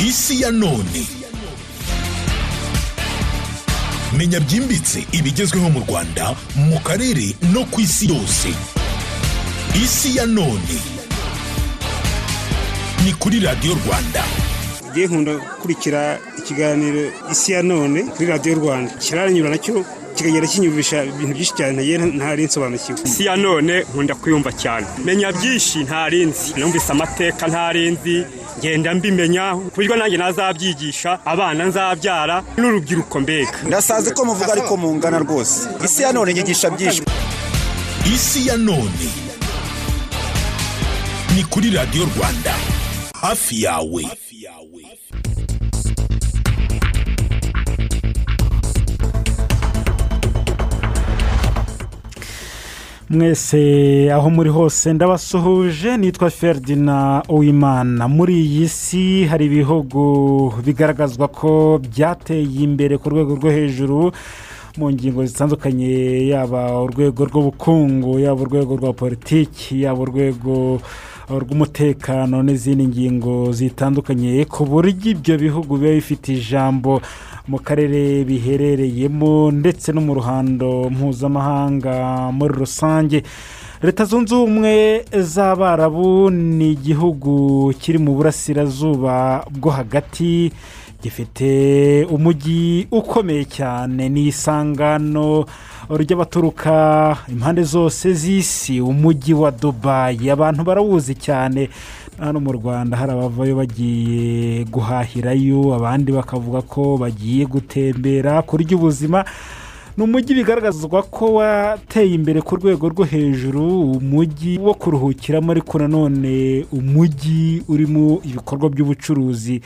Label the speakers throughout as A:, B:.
A: isi ya none menya byimbitse ibigezweho mu rwanda mu karere no ku isi yose. Isi ya none ni kuri radiyo rwanda.
B: Nkunda gukurikira ikiganiro isi ya none kuri radiyo rwanda. Kiraranyura na cyo. Kikagenda kinyumvisha ibintu byinshi cyane ntari nsobanukiwe
C: isi ya none nkunda kuyumva cyane. Menya byinshi ntarinzi. Numvise amateka ntarinzi. Ngenda mbimenya. Ku buryo nanjye nazabyigisha abana nzabyara. N'urubyiruko mbega.
D: Ndasazi ko muvuga ariko mungana rwose. Isi ya none nyigisha byinshi.
A: Isi ya none. Ni kuri radiyo rwanda. Hafi yawe.
E: Mwese aho muri hose ndabasuhuje nitwa feridina uwimana. Muri iyi si hari ibihugu bigaragazwa ko byateye imbere ku rwego rwo hejuru mu ngingo zitandukanye yaba urwego rw'ubukungu yaba urwego rwa politiki yaba urwego rw'umutekano n'izindi ngingo zitandukanye. Ku buryo ibyo bihugu biba bifite ijambo mu karere biherereyemo ndetse no mu ruhando mpuzamahanga muri rusange. Leta zunze ubumwe z'abarabu ni igihugu kiri mu burasirazuba bwo hagati gifite umujyi ukomeye cyane ni isangano ry'abaturuka impande zose z'isi umujyi wa dubayi abantu barawuzi cyane. Hano mu rwanda hari abavayo bagiye guhahirayo abandi bakavuga ko bagiye gutembera. Kurya ubuzima ni umujyi bigaragazwa ko wateye imbere ku rwego rwo hejuru umujyi wo kuruhukiramo ariko nanone umujyi urimo ibikorwa by'ubucuruzi.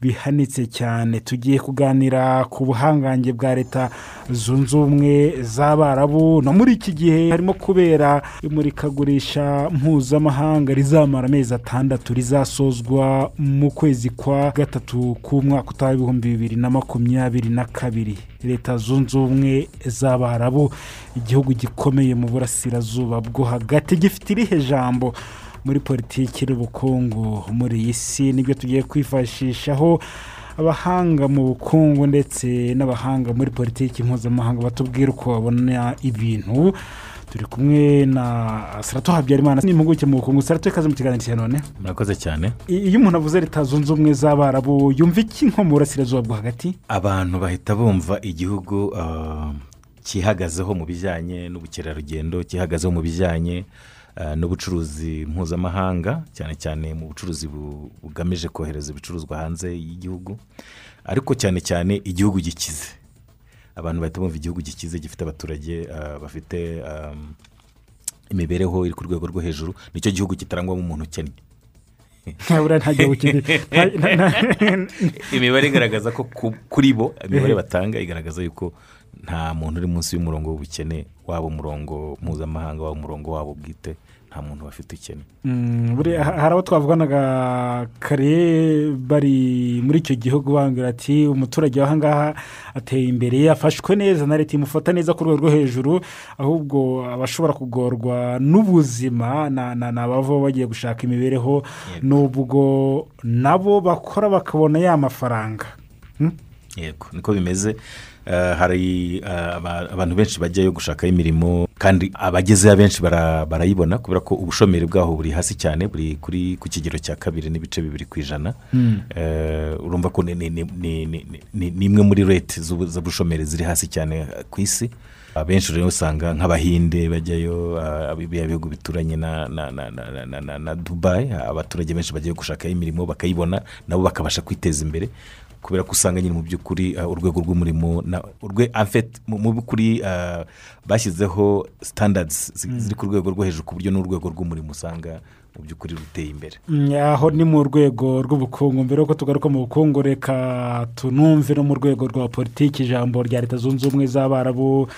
E: Bihanitse cyane. Tugiye kuganira ku buhangange bwa leta zunze ubumwe z'abarabu no muri iki gihe harimo kubera imurikagurisha mpuzamahanga rizamara amezi atandatu rizasozwa mu kwezi kwa gatatu k'umwaka utaha ibihumbi bibiri na makumyabiri na kabiri. Leta zunze ubumwe z'abarabu igihugu gikomeye mu burasirazuba bwo hagati gifite irihe jambo? Muri politiki n'ubukungu muri iyi si ni byo tugiye kwifashishaho abahanga mu bukungu ndetse n'abahanga muri politiki mpuzamahanga batubwira uko babona ibintu. Turi kumwe na sarato habyarimana n'impuguke mu bukungu. Sarato ikaze mu kiganiro cya none?
F: Murakoze cyane.
E: Iyo umuntu avuze leta zunze ubumwe z'abarabu yumva iki nko mu burasirazuba bwo hagati?
F: Abantu bahita bumva igihugu cyihagazeho mu bijyanye n'ubukerarugendo cyihagazeho mu bijyanye n'ubucuruzi mpuzamahanga cyane cyane mu bucuruzi bugamije kohereza ibicuruzwa hanze y'igihugu ariko cyane cyane igihugu gikize. Abantu bahita bumva igihugu gikize gifite abaturage bafite imibereho iri ku rwego rwo hejuru ni cyo gihugu kitarangwamo umuntu ukennye. Imibare igaragaza ko kuri bo imibare batanga igaragaza yuko nta muntu uri munsi y'umurongo w'ubukene waba umurongo mpuzamahanga waba umurongo wabo bwite. Nta muntu bafite ukene
E: hari abo twavuganaga kare bari muri icyo gihugu bambwira ati umuturage w'aha ngaha ateye imbere afashwe neza na leta imufata neza ku rwego rwo hejuru ahubwo abashobora kugorwa n'ubuzima ni abava bagiye gushaka imibereho n'ubwo nabo bakora bakabona ya mafaranga.
F: Yego. Niko bimeze. Hari abantu benshi bajyayo gushakaho imirimo kandi abagezeyo abenshi barayibona kubera ko ubushomeri bwaho buri hasi cyane buri kuri ku kigero cya kabiri n'ibice bibiri ku ijana. Urumva ko ni imwe muri leta z'ubushomeri ziri hasi cyane ku isi. Abenshi rero usanga nk'abahinde bajyayo bihugu bituranye na dubayi abaturage benshi bagiye gushakaho imirimo bakayibona nabo bakabasha kwiteza imbere. Kubera ko usanga nyine mu by'ukuri urwego rw'umurimo mu by'ukuri bashyizeho sitandadizi ziri ku rwego rwo hejuru ku buryo n'urwego rw'umurimo usanga mu by'ukuri ruteye imbere.
E: Aho ni mu rwego rw'ubukungu mbere y'uko tugaruka mu bukungu reka tunumve no mu rwego rwa politiki ijambo rya leta zunze ubumwe z'abarabu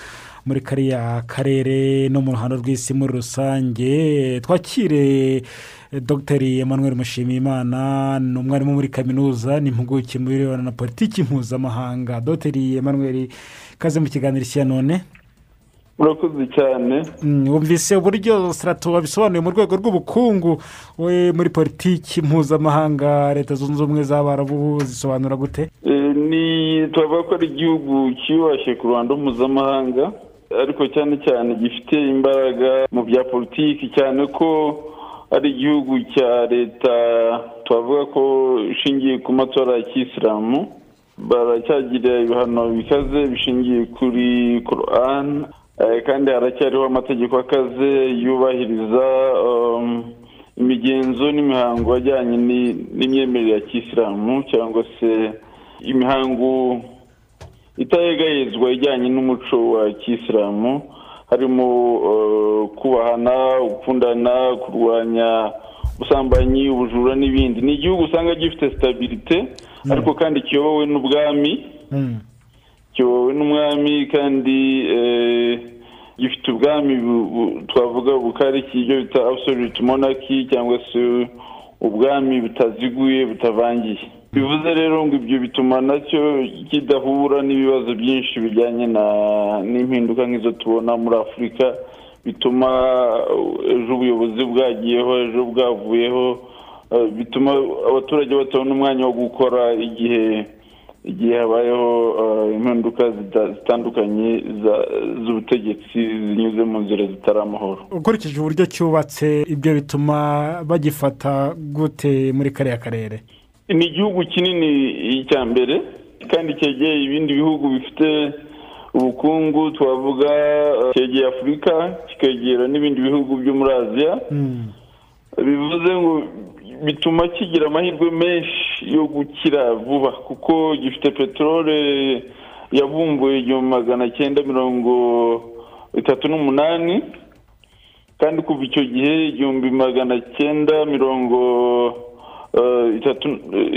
E: muri kariya karere no mu ruhando rw'isi muri rusange. Twakire dogiteri emmanuel mushimiyimana ni umwarimu muri kaminuza ni impuguke mu birebana na politiki mpuzamahanga. Dogiteri emmanuel ikaze mu kiganiro cya none?
G: Murakoze cyane.
E: Mm, wumvise uburyo sitarato wabisobanuye mu rwego rw'ubukungu we muri politiki mpuzamahanga leta zunze ubumwe z'abarabu zisobanura gute?
G: Eh, ni twavuga ko ari igihugu cyiyubashye ku ruhando mpuzamahanga ariko cyane cyane gifite imbaraga mu bya politiki cyane ko ari igihugu cya leta twavuga ko ishingiye ku matora ya kisilamu baracyagira ibihano bikaze bishingiye kuri korani kandi haracyariho amategeko akaze yubahiriza um, imigenzo n'imihango ajyanye ni- n'imyemerere ya kisilamu cyangwa se imihango itayegayezwa ijyanye n'umuco wa kisilamu harimo eh, kubahana gukundana kurwanya ubusambanyi ubujura n'ibindi. Ni igihugu usanga gifite sitabirite ariko kandi kiyobowe n'ubwami. Kiyobowe n'umwami kandi eh, gifite ubwami twavuga bukariki ibyo bita absolute monarchy cyangwa se ubwami butaziguye butavangiye. Bivuze rero ngo ibyo bituma na cyo kidahura n'ibibazo byinshi bijyanye n'impinduka nk'izo tubona muri afurika bituma ejo ubuyobozi bwagiyeho ejo bwavuyeho uh, bituma abaturage batabona umwanya wo gukora igihe igihe habayeho uh, impinduka zita- zitandukanye z'ubutegetsi zinyuze mu nzira zitari amahoro.
E: Ukurikije uburyo cyubatse ibyo bituma bagifata gute muri kariya karere?
G: Ni igihugu kinini icya mbere kandi cyegeye ibindi bihugu bifite ubukungu twavuga uh, cyegeye afurika kikegera n'ibindi bihugu byo muri aziya bivuze ngo bituma kigira amahirwe menshi yo gukira vuba kuko gifite peteroli yavumbuye igihumbi magana cyenda mirongo itatu n'umunani kandi kuva icyo gihe igihumbi magana cyenda mirongo itatu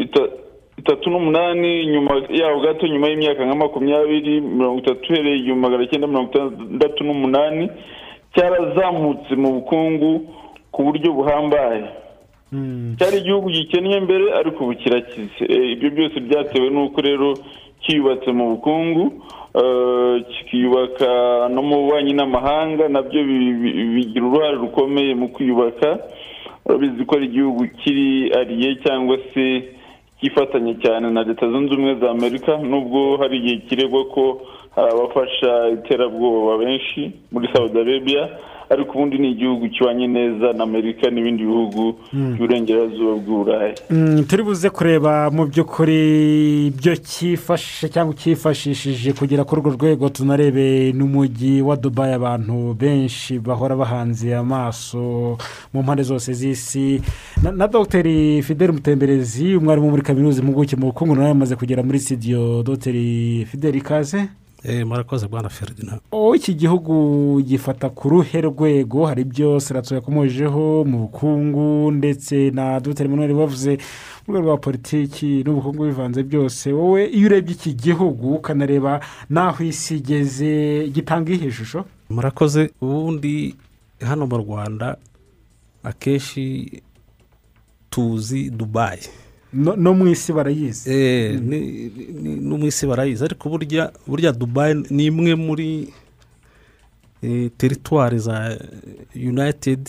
G: ita- itatu n'umunani nyuma yaho gato nyuma y'imyaka nka makumyabiri mirongo itatu uhereye igihumbi magana cyenda mirongo itandatu n'umunani cyarazamutse mu bukungu ku buryo buhambaye. Cyari igihugu gikennye mbere ariko ubu kirakize Eh, ibyo byose byatewe n'uko rero cyiyubatse mu bukungu eh, kikiyubaka no mu bubanyi n'amahanga na byo bi- bi- bigira uruhare rukomeye mu kwiyubaka. Urabizi ko ari igihugu kiri ariye cyangwa se cyifatanya cyane na leta zunze ubumwe za amerika nubwo hari igihe kiregwa ko hari abafasha iterabwoba benshi muri saudi arabia. Ariko ubundi ni igihugu kibanye neza na amerika n'ibindi bihugu by'uburengerazuba bw'uburayi
E: Mm, turi buze kureba mu by'ukuri ibyo cyifashisha cyangwa cyifashishije kugera kuri urwo rwego tunarebe n'umujyi wa dubayi abantu benshi bahora bahanze amaso mu mpande zose z'isi. Na, dogiteri fideli mutemberezi umwarimu muri kaminuza impuguke mu bukungu nawe yamaze kugera muri sitidiyo dogiteri fideli ikaze
H: murakoze bwana feridina
E: wowe iki gihugu gifata ku ruhe rwego? Hari ibyo serato yakomojeho mu bukungu ndetse na dogiteri manuel bavuze mu rwego rwa politiki n'ubukungu bivanze byose. Wowe iyo urebye iki gihugu ukanareba n'aho isi igeze gitanga ihe shusho?
H: Murakoze ubundi hano mu rwanda akenshi tuzi dubayi
E: no no mu isi barayizi
H: Eh, no mu isi barayizi ariko burya burya dubayi ni imwe muri eh, teritwari za united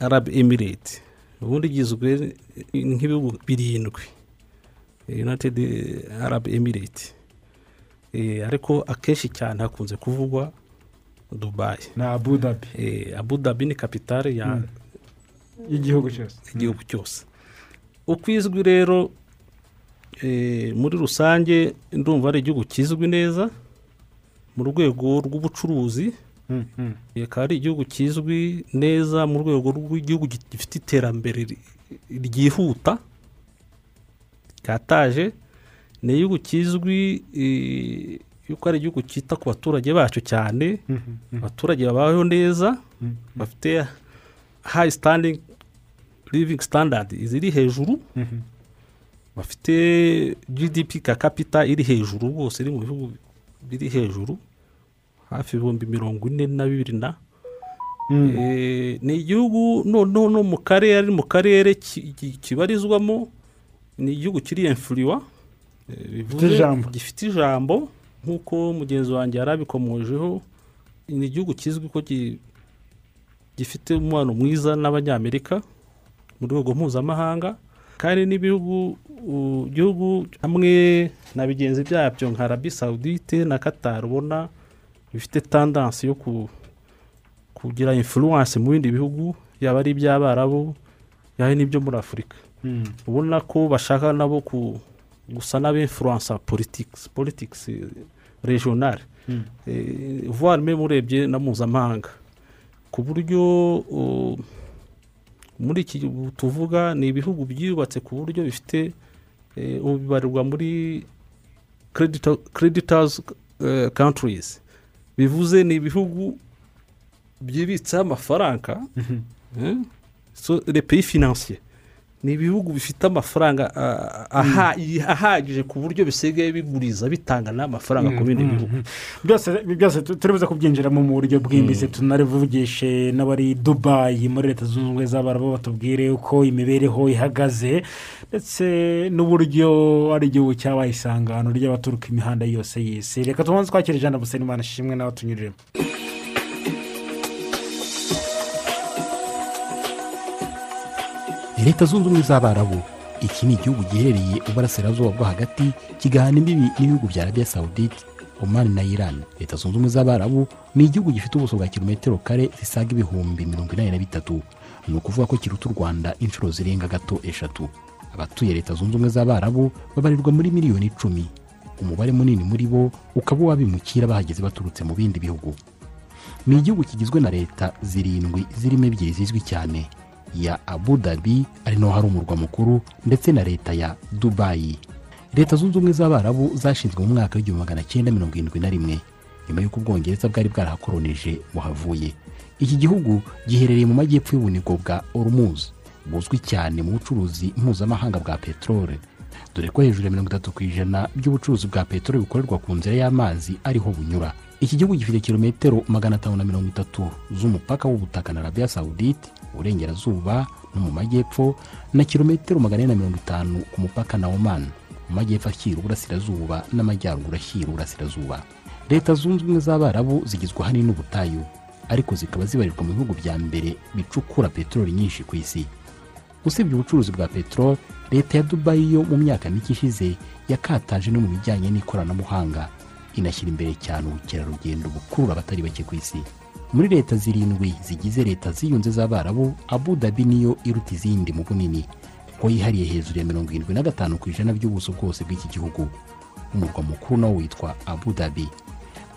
E: arabi
H: emirate ubundi igizwe nk'ibihugu birindwi. Eh, united arab emirate Eh, ariko akenshi cyane hakunze kuvugwa dubayi
E: na abudabi
H: Eh, abu dhabi ni kapitale ya
E: y'igihugu cyose.
H: Igihugu cyose. Uko izwi rero eh, muri rusange ndumva ari igihugu kizwi neza mu rwego rw'ubucuruzi.
E: Mm, mm.
H: akaba ari igihugu kizwi neza mu rwego rw'igihugu gifite iterambere ryihuta. Kataje ni igihugu kizwi eh, yuko ari igihugu cyita ku baturage bacyo cyane. Abaturage babayeho neza bafite hayi sitandingi livingi sitandadi ziri hejuru bafite gdp ka kapita iri hejuru rwose iri mu bihugu biri hejuru hafi ibihumbi mirongo ine na bibiri na. Eh, ni igihugu noneho no mu karere ari mu karere ki- ki- kibarizwamo ni igihugu kiri emfuriwa eh, gifite ijambo. nk'uko mugenzi wanjye yari abikomojeho ni igihugu kizwi ko gi- gifite umubano mwiza n'abanyamerika. Mu rwego mpuzamahanga kandi n'ibihugu hamwe na bigenzi byabyo nka arabi sawudite na qatar ubona bifite tandansi yo ku- kugira influence mu bindi bihugu yaba ari iby'abarabu yaba n'ibyo muri afurika ubona ko bashaka nabo gusa n'abinfluensa politics politics regional Eh, même urebye na mpuzamahanga. Ku buryo muri iki tuvuga ni ibihugu byubatse ku buryo bifite eh, ubu bibarirwa muri credito- creditors eh, bivuze ni ibihugu byibitseho amafaranga eh, so les pays financiers. Ni ibihugu bifite amafaranga aha- ahagije ku buryo bisigaye biguriza bitanga n'amafaranga ku bindi bihugu.
E: byose byose tu- turi buze kubyinjiramo mu buryo bwimbitse tunarivugishe n'abari dubayi muri leta zunze ubumwe z'abarabu batubwire uko imibereho ihagaze ndetse n'uburyo ari igihugu cyabaye isangano ry'abaturuka imihanda yose y'isi. Reka tubanze twakira ijana busenimana ishimwe nawe tunyuriremo
I: leta zunze ubumwe z'abarabu iki ni igihugu giherereye uburasirazuba bwo hagati kigahana imbibi n'ibihugu bya arabiya sawudite omani na iran. Leta zunze ubumwe z'abarabu ni igihugu gifite ubuso bwa kilometero kare zisaga ibihumbi mirongo inani na bitatu. Ni ukuvuga ko kiruta u rwanda inshuro zirenga gato eshatu. Abatuye leta zunze ubumwe z'abarabu babarirwa muri miliyoni icumi. Umubare munini muri bo ukaba uw'abimukira bahageze baturutse mu bindi bihugu. Ni igihugu kigizwe na leta zirindwi zirimo ebyiri zizwi cyane. Ya abu dhabi ari naho hari umurwa mukuru ndetse na leta ya dubayi leta zunze ubumwe z'abarabu zashinzwe mu mwaka w'igihumbi magana cyenda mirongo irindwi na rimwe nyuma y'uko ubwongereza bwari bwarahakoronije buhavuye iki gihugu giherereye mu majyepfo y'ubunigo bwa ormuz buzwi cyane mu bucuruzi mpuzamahanga bwa peteroli dore ko hejuru ya mirongo itatu ku ijana by'ubucuruzi bwa peteroli bukorerwa ku nzira y'amazi ariho bunyura. Iki gihugu gifite kilometero magana atanu na mirongo itatu z'umupaka w'ubutaka na arabiya sawudite uburengerazuba no mu majyepfo na kilometero magana ane na mirongo itanu ku mupaka na oman. Mu majyepfo ashyira uburasirazuba n'amajyaruguru ashyira uburasirazuba. Leta zunze ubumwe z'abarabu zigizwe ahanini n'ubutayu ariko zikaba zibarirwa mu bihugu bya mbere bicukura peteroli nyinshi ku isi. Usibye ubucuruzi bwa peteroli leta ya dubayi yo mu myaka mike ishize yakataje no mu bijyanye n'ikoranabuhanga. Inashyira imbere cyane ubukerarugendo bukurura abatari bake ku isi. Muri leta zirindwi zigize leta ziyunze z'abarabu abu dhabi niyo iruta izindi mu bunini. Kuko yihariye hejuru ya mirongo irindwi na gatanu ku ijana by'ubuso bwose bw'iki gihugu. Umurwa mukuru nawo witwa abu dhabi.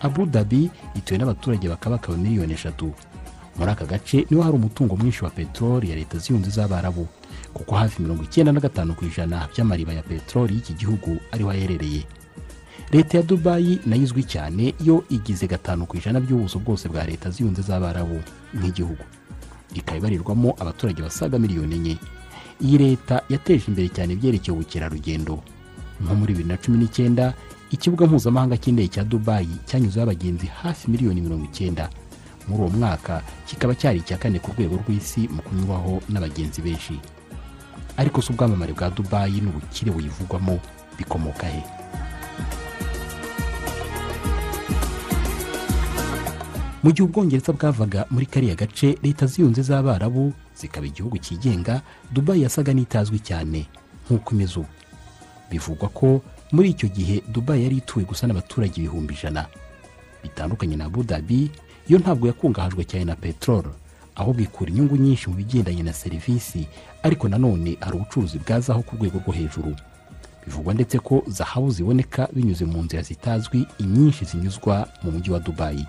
I: Abu dhabi ituwe n'abaturage bakabakaba miliyoni eshatu. Muri aka gace ni ho hari umutungo mwinshi wa peteroli ya leta ziyunze z'abarabu. Kuko hafi mirongo icyenda na gatanu ku ijana by'amariba ya peteroli y'iki gihugu ariho aherereye. Leta ya dubayi na yo izwi cyane yo igize gatanu ku ijana by'ubuso bwose bwa leta ziyunze z'abarabu nk'igihugu. Ikaba ibarirwamo abaturage basaga miliyoni enye. Iyi leta yateje imbere cyane ibyerekeye ubukerarugendo. Nko muri bibiri na cumi n'icyenda ikibuga mpuzamahanga cy'indege cya dubayi cyanyuzeho abagenzi hafi miliyoni mirongo icyenda. Muri uwo mwaka kikaba cyari icya kane ku rwego rw'isi mu kunyurwaho n'abagenzi benshi. Ariko si ubwamamare bwa dubayi n'ubukire buyivugwamo bikomoka he? Mu gihe ubwongereza bwavaga muri kariya gace leta ziyunze z'abarabu zikaba igihugu cyigenga dubayi yasaga n'itazwi cyane nk'uko imeze ubu. Bivugwa ko muri icyo gihe dubayi yari ituwe gusa n'abaturage ibihumbi ijana. Bitandukanye na abu dhabi yo ntabwo yakungahajwe cyane na peteroli ahubwo ikura inyungu nyinshi mu bigendanye na serivisi ariko nanone hari ubucuruzi bwazaho ku rwego rwo hejuru. Bivugwa ndetse ko zahabu ziboneka binyuze mu nzira zitazwi inyinshi zinyuzwa mu mujyi wa dubayi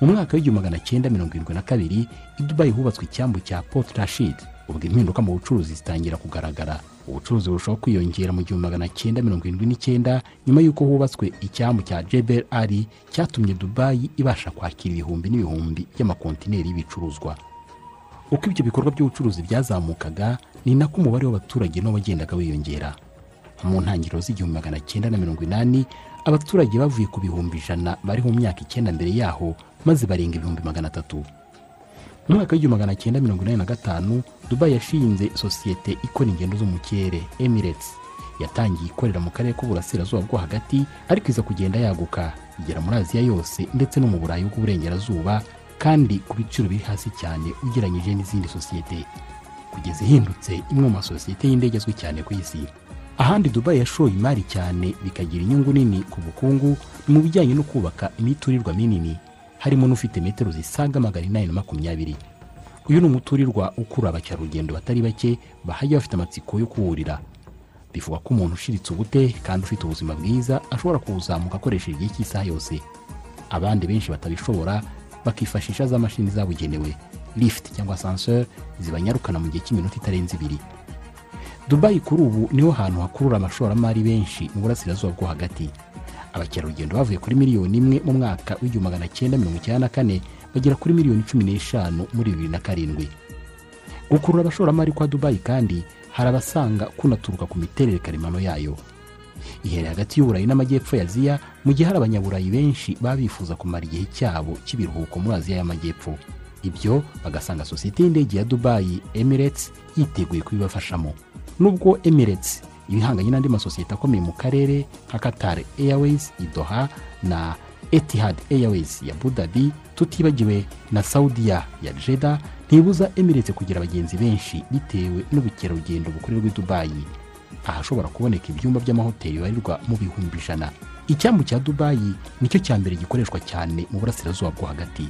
I: mu mwaka w'igihumbi magana cyenda mirongo irindwi na kabiri i dubayi hubatswe icyambu cya port rashid. Ubwo impinduka mu bucuruzi zitangira kugaragara. Ubucuruzi burushaho kwiyongera mu gihumbi magana cyenda mirongo irindwi n'icyenda nyuma y'uko hubatswe icyambu cya jebel ali cyatumye dubayi ibasha kwakira ibihumbi n'ibihumbi by'amakontineri y'ibicuruzwa. Uko ibyo bikorwa by'ubucuruzi byazamukaga ni nako umubare w'abaturage nawo wagendaga wiyongera. Mu ntangiriro z'igihumbi magana cyenda na mirongo inani abaturage bavuye ku bihumbi ijana bari mu myaka icyenda mbere yaho maze barenga ibihumbi magana atatu. Mu mwaka w'igihumbi magana cyenda mirongo inani na gatanu dubayi yashinze sosiyete ikora ingendo zo mu kirere emirates. Yatangiye ikorera mu karere k'uburasirazuba bwo hagati ariko iza kugenda yaguka. Igera muri aziya yose ndetse no mu burayi bw'uburengerazuba kandi ku biciro biri hasi cyane ugereranyije n'izindi sosiyete. Kugeza ihindutse imwe mu masosiyete y'indege azwi cyane ku isi. Ahandi dubayi yashoye imari cyane bikagira inyungu nini ku bukungu mu bijyanye no kubaka imiturirwa minini. Harimo n'ufite metero zisaga magana inani na makumyabiri. Uyu ni umuturirwa ukurura abakerarugendo batari bake bahajya bafite amatsiko yo kuwurira. Bivugwa ko umuntu ushiritse ubute kandi ufite ubuzima bwiza ashobora kuwuzamuka akoresheje igihe cy'isaha yose. Abandi benshi batabishobora bakifashisha za mashini zabugenewe lift cyangwa asanseri zibanyarukana mu gihe cy'iminota itarenze ibiri. Dubayi kuri ubu ni ho hantu hakurura abashoramari benshi mu burasirazuba bwo hagati. Abakerarugendo bavuye kuri miliyoni imwe mu mwaka w'igihumbi magana cyenda mirongo icyenda na kane bagera kuri miliyoni cumi n'eshanu muri bibiri na karindwi. Gukurura abashoramari kwa dubayi kandi hari abasanga kunaturuka ku miterere karemano yayo. Iherereye hagati y'uburayi n'amajyepfo ya aziya mu gihe hari abanyaburayi benshi baba bifuza kumara igihe cyabo cy'ibiruhuko muri aziya y'amajyepfo. Ibyo bagasanga sosiyete y'indege ya dubayi emirates yiteguye kubibafashamo. Nubwo emirates ibihanganye n'andi masosiyete akomeye mu karere nka qatar airways idoha na etihad airways ya budabi tutibagiwe na saudiya ya jeda ntibuza emirates kugira abagenzi benshi bitewe n'ubukerarugendo bukorerwa i dubayi ahashobora kuboneka ibyumba by'amahoteli bibarirwa mu bihumbi ijana. Icyambu cya dubayi ni cyo cya mbere gikoreshwa cyane mu burasirazuba bwo hagati.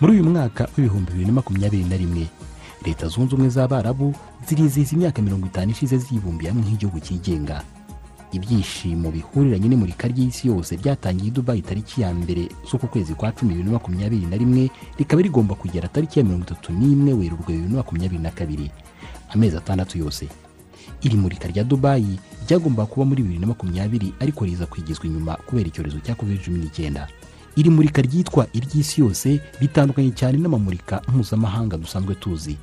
I: Muri uyu mwaka w'ibihumbi bibiri na makumyabiri na rimwe leta zunze ubumwe z'abarabu zirizihiza imyaka mirongo itanu ishize zibumbiye hamwe nk'igihugu cyigenga ibyishimo bihuriranye n'imurika ry'isi yose byatangiye i dubayi tariki ya mbere z'uku kwezi kwa cumi bibiri na makumyabiri na rimwe rikaba rigomba kugera tariki ya mirongo itatu n'imwe werurwe bibiri na makumyabiri na kabiri. Amezi atandatu yose. Iri murika rya dubayi ryagombaga kuba muri bibiri na makumyabiri ariko riza kwigizwa inyuma kubera icyorezo cya covid cumi n'icyenda iri murika ryitwa iry'isi yose ritandukanye cyane n'amamurika mpuzamahanga dusanzwe tuzi.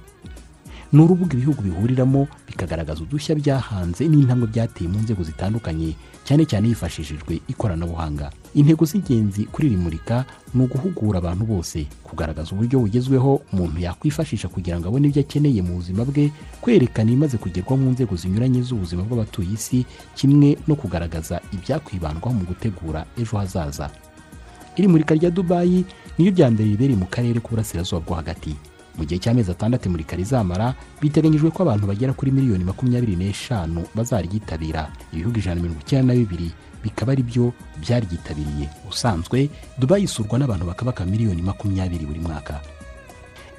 I: Ni urubuga ibihugu bihuriramo bikagaragaza udushya byahanze n'intambwe byateye mu nzego zitandukanye cyane cyane hifashishijwe ikoranabuhanga. Intego z'ingenzi kuri iri murika ni uguhugura abantu bose kugaragaza uburyo bugezweho umuntu yakwifashisha kugira ngo abone ibyo akeneye mu buzima bwe kwerekana ibimaze kugerwaho mu nzego zinyuranye z'ubuzima bw'abatuye isi kimwe no kugaragaza ibyakwibandwaho mu gutegura ejo hazaza. Iri murika rya dubayi niyo rya mbere ribereye mu karere k'uburasirazuba bwo hagati. Mu gihe cy'amezi atandatu imurika rizamara biteganyijwe ko abantu bagera kuri miliyoni makumyabiri n'eshanu bazaryitabira. Ibihugu ijana na mirongo icyenda na bibiri bikaba ari byo byaryitabiriye. Usanzwe dubayi isurwa n'abantu bakabaka miliyoni makumyabiri buri mwaka.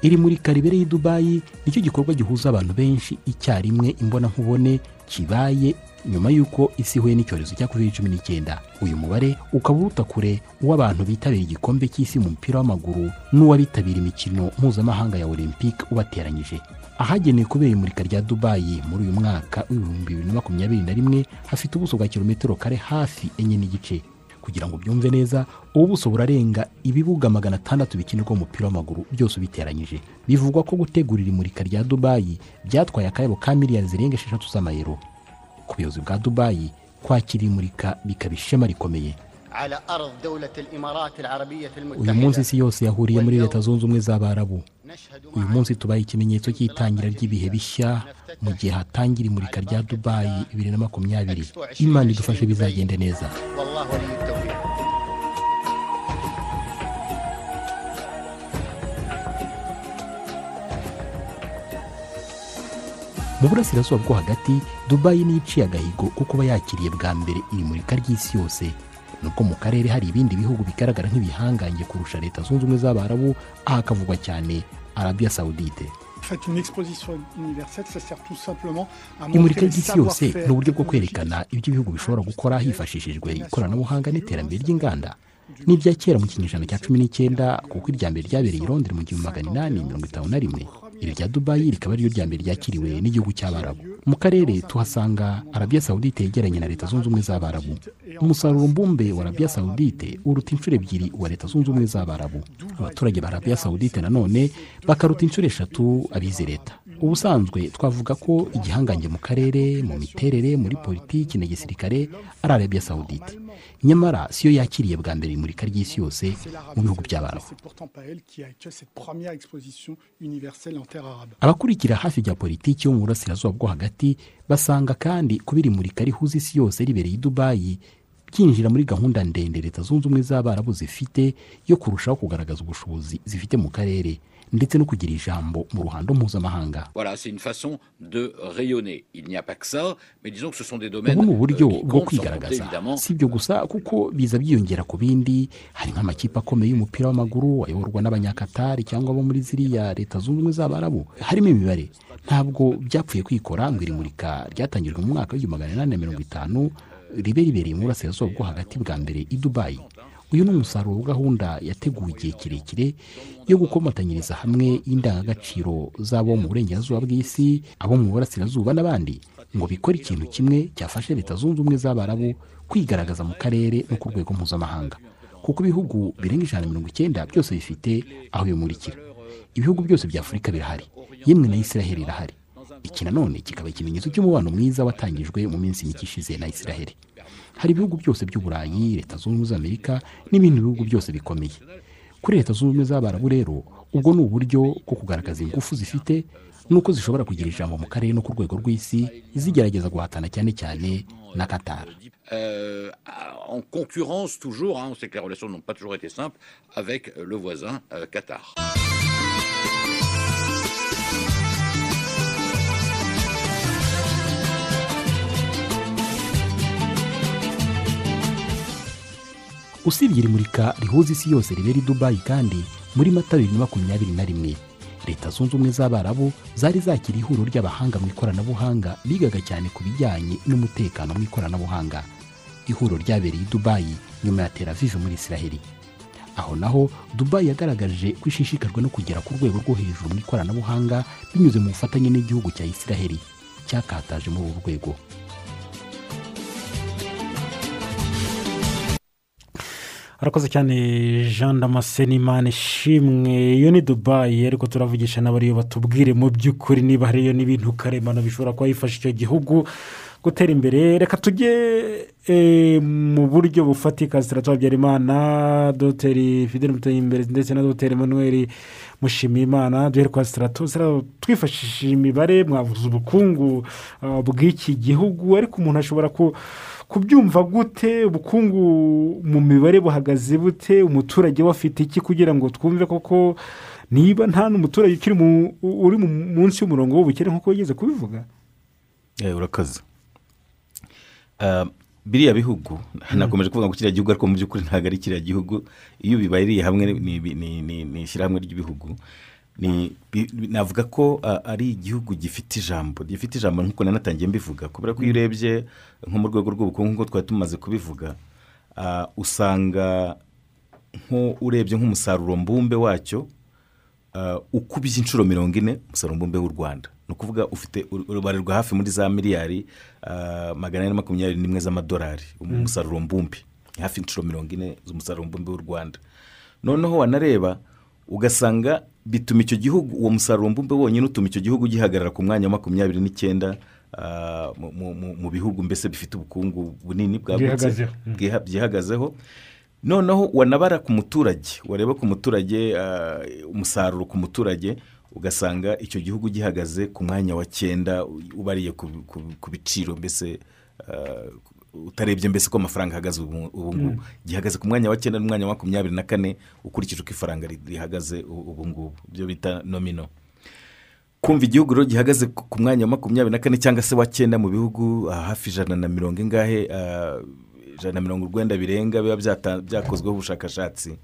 I: Iri murika ribereye i dubayi ni cyo gikorwa gihuza abantu benshi icyarimwe imbonankubone kibaye nyuma y'uko isi ihuye n'icyorezo cya covid cumi n'icyenda. Uyu mubare ukaba uruta kure uw'abantu bitabira igikombe cy'isi mu mupira w'amaguru n'uw'abitabira imikino mpuzamahanga ya olympique ubateranyije. Ahagenewe kubera imurika rya dubayi muri uyu mwaka w'ibihumbi bibiri na makumyabiri na rimwe hafite ubuso bwa kilometero kare hafi enye n'igice. Kugira ngo byumve neza ubu buso burarenga ibibuga magana atandatu bikinirwa umupira w'amaguru byose ubiteranyije. Bivugwa ko gutegurira imurika rya dubayi byatwaye akayabo ka miliyari zirenga esheshatu z'amayero. ku buyobozi bwa dubayi kwakira imurika bikaba ishema rikomeye. Uyu munsi isi yose yahuriye muri leta zunze ubumwe z'abarabu uyu munsi tubaye ikimenyetso cy'itangira ry'ibihe bishya mu gihe hatangira imurika rya dubayi bibiri na makumyabiri. Imana idufashe bizagende neza. Mu burasirazuba bwo hagati dubayi niyo iciye agahigo ko kuba yakiriye bwa mbere iri murika ry'isi yose. Nubwo mu karere hari ibindi bihugu bigaragara nk'ibihangange kurusha leta zunze ubumwe z'abarabu aha hakavugwa cyane arabiya sawudite imurika ry'isi yose ni uburyo bwo kwerekana ibyo ibihugu bishobora gukora hifashishijwe ikoranabuhanga n'iterambere ry'inganda. ni ibya kera mu kinyejana cya cumi n'icyenda kuko irya mbere ryabereye i londres mu gihumbi magana inani mirongo itanu na rimwe. Iri rya dubayi rikaba ari ryo rya mbere ryakiriwe n'igihugu cy'abarabu mu karere tuhasanga arabiya sawudite yegeranye na leta zunze ubumwe z'abarabu umusaruro mbumbe wa arabiya sawudite uruta inshuro ebyiri uwa leta zunze ubumwe z'abarabu abaturage ba arabiya sawudite nanone bakaruta inshuro eshatu abize leta. Ubusanzwe twavuga ko igihangange mu karere mu miterere muri politiki na gisirikare ari arabiya sawudite nyamara siyo yakiriye bwa mbere imurika ry'isi yose mu bihugu by'abarabu abakurikira hafi bya politiki yo mu burasirazuba bwo hagati basanga kandi kuba iri murika rihuza isi yose ribereye i dubayi byinjira muri gahunda ndende leta zunze ubumwe z'abarabu zifite yo kurushaho kugaragaza ubushobozi zifite mu karere. Ndetse no kugira ijambo mu ruhando mpuzamahanga. Ubu ni uburyo
J: euh,
I: bwo kwigaragaza. si ibyo gusa kuko biza byiyongera ku bindi. Hari nk'amakipe akomeye y'umupira w'amaguru ayoborwa n'abanyakatari cyangwa abo muri ziriya leta zunze ubumwe z'abarabu harimo imibare. Ntabwo byapfuye kwikora ngo iri murika ryatangijwe mu mwaka w'igihumbi magana inani na mirongo itanu ribe ribereye mu burasirazuba bwo hagati bwa mbere i dubayi uyu ni umusaruro wa gahunda yateguwe igihe kirekire yo gukomatanyiriza hamwe indangagaciro z'abo mu burengerazuba bw'isi abo mu burasirazuba n'abandi. Ngo bikore ikintu kimwe cyafashe leta zunze ubumwe z'abarabu kwigaragaza mu karere no ku rwego mpuzamahanga. Kuko ibihugu birenga ijana na mirongo icyenda byose bifite aho bimurikira. Ibihugu byose bya afurika birahari. Yemwe na israheli irahari. Iki nanone kikaba ikimenyetso cy'umubano mwiza watangijwe mu minsi mike ishize na israheli. Hari ibihugu byose by'uburayi leta zunze ubumwe z'amerika n'ibindi bihugu byose bikomeye. Kuri leta zunze ubumwe z'abarabu rero ubwo ni uburyo bwo kugaragaza ingufu zifite n'uko zishobora kugira ijambo mu karere no ku rwego rw'isi zigerageza guhatana cyane cyane na katara usibye iri murika rihuza isi yose ribera i dubayi kandi muri mata bibiri na makumyabiri na rimwe. Leta zunze ubumwe z'abarabu zari zakira ihuriro ry'abahanga mu ikoranabuhanga bigaga cyane ku bijyanye n'umutekano mu ikoranabuhanga. Ihuriro ryabereye i dubayi nyuma ya tel aviv muri israheli aho naho dubayi yagaragaje ko ishishikajwe no kugera ku rwego rwo hejuru mu ikoranabuhanga binyuze mu bufatanye n'igihugu cya israheli cyakataje muri uru rwego.
E: Arakoze cyane jean damascene imana ishimwe. Iyo ni dubayi ariko turavugisha n'abariyo batubwire mu by'ukuri niba hariyo n'ibintu karemano bishobora kuba bifasha icyo gihugu gutera imbere. Reka tujye eh, mu buryo bufatika zitatu habyarimana dogiteri fidel mutayimberezi ndetse na dogiteri manuel mushimiyimana. Duhere kwa sitarato twifashishije imibare mwavuze ubukungu ah, bw'iki gihugu ariko umuntu ashobora ku kubyumva gute ubukungu mu mibare buhagaze bute umuturage we afite iki kugira ngo twumve koko niba nta n'umuturage ukiri mu- uri mu- munsi y'umurongo w'ubukene nk'uko wigeze kubivuga?
F: Eh, urakoze Ah, biriya bihugu nakomeje kuvuga ngo kiriya gihugu ariko mu by'ukuri ntabwo ari kiriya gihugu. Iyo bibaririye hamwe ni- ishyirahamwe ry'ibihugu. Navuga ko ari igihugu gifite ijambo gifite ijambo nk'uko nanatangiye mbivuga. Kubera ko iyo urebye nko mu rwego rw'ubukungu nk'uko twari tumaze kubivuga usanga nko urebye nk'umusaruro mbumbe wacyo ukubye inshuro mirongo ine umusaruro mbumbe w'u rwanda. Ni ukuvuga ufite urubarirwa hafi muri za miliyari magana ane na makumyabiri n'imwe z'amadolari umusaruro mbumbe. Hafi inshuro mirongo ine z'umusaruro mbumbe w'u rwanda. Noneho wanareba ugasanga bituma icyo gihugu uwo musaruro mbumbe wonyine utuma icyo gihugu gihagarara ku mwanya wa makumyabiri n'icyenda ah, mu- bihugu mbese bifite ubukungu bunini bwagutse byihagazeho noneho wanabara ku muturage wareba ku muturage ah, umusaruro ku muturage ugasanga icyo gihugu gihagaze ku mwanya wa cyenda ubariye ku biciro mbese ah, utarebye mbese ko amafaranga ahagaze ubu ubu ngubu.
E: Mm.
F: gihagaze ku mwanya wa cyenda n'umwanya wa makumyabiri na kane ukurikije uko ifaranga ri- rihagaze ubu ubu ngubu. Ibyo bita nomino. Kumva igihugu rero gihagaze ku mwanya wa makumyabiri na kane cyangwa se wa cyenda mu bihugu ah, hafi ijana na mirongo ingahe ah, ijana na mirongo urwenda birenga biba byakozweho ubushakashatsi.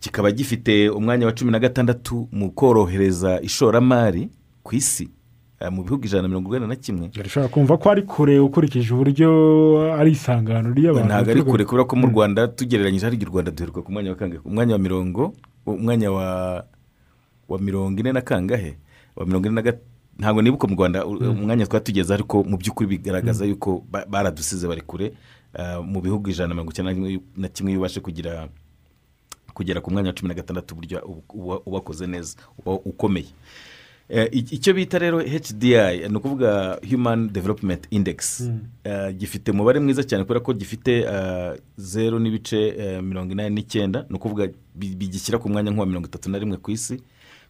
F: Kikaba gifite umwanya wa cumi na gatandatu mu korohereza ishoramari ku isi. Mu bihugu ijana na mirongo urwenda na kimwe.
E: Ushobora kumva ko ari kure ukurikije uburyo ari isangano ry'abantu.
F: Ntabwo ari kure kubera ko mu rwanda tugereranyije igihe u rwanda duheruka ku mwanya wa kangahe. Umwanya wa mirongo umwanya wa wa mirongo ine na kangahe. Wa mirongo ine na gat- ntabwo nibuka mu rwanda umwanya twari tugeze ariko mu by'ukuri bigaragaza yuko ba- baradusize bari kure. Ah, mu bihugu ijana na mirongo icyenda na kimwe- iyo ubashe kugira kugera ku mwanya wa cumi na gatandatu uba- uba ubakoze neza uba ukomeye. Eh, icyo bita rero hdi ni ukuvuga human development index.
E: Mm.
F: Eh, gifite umubare mwiza cyane kubera ko gifite eh, zeru n'ibice eh, mirongo inani n'icyenda. Ni ukuvuga bi- bigishyira ku mwanya nk'uwa mirongo itatu na rimwe ku isi.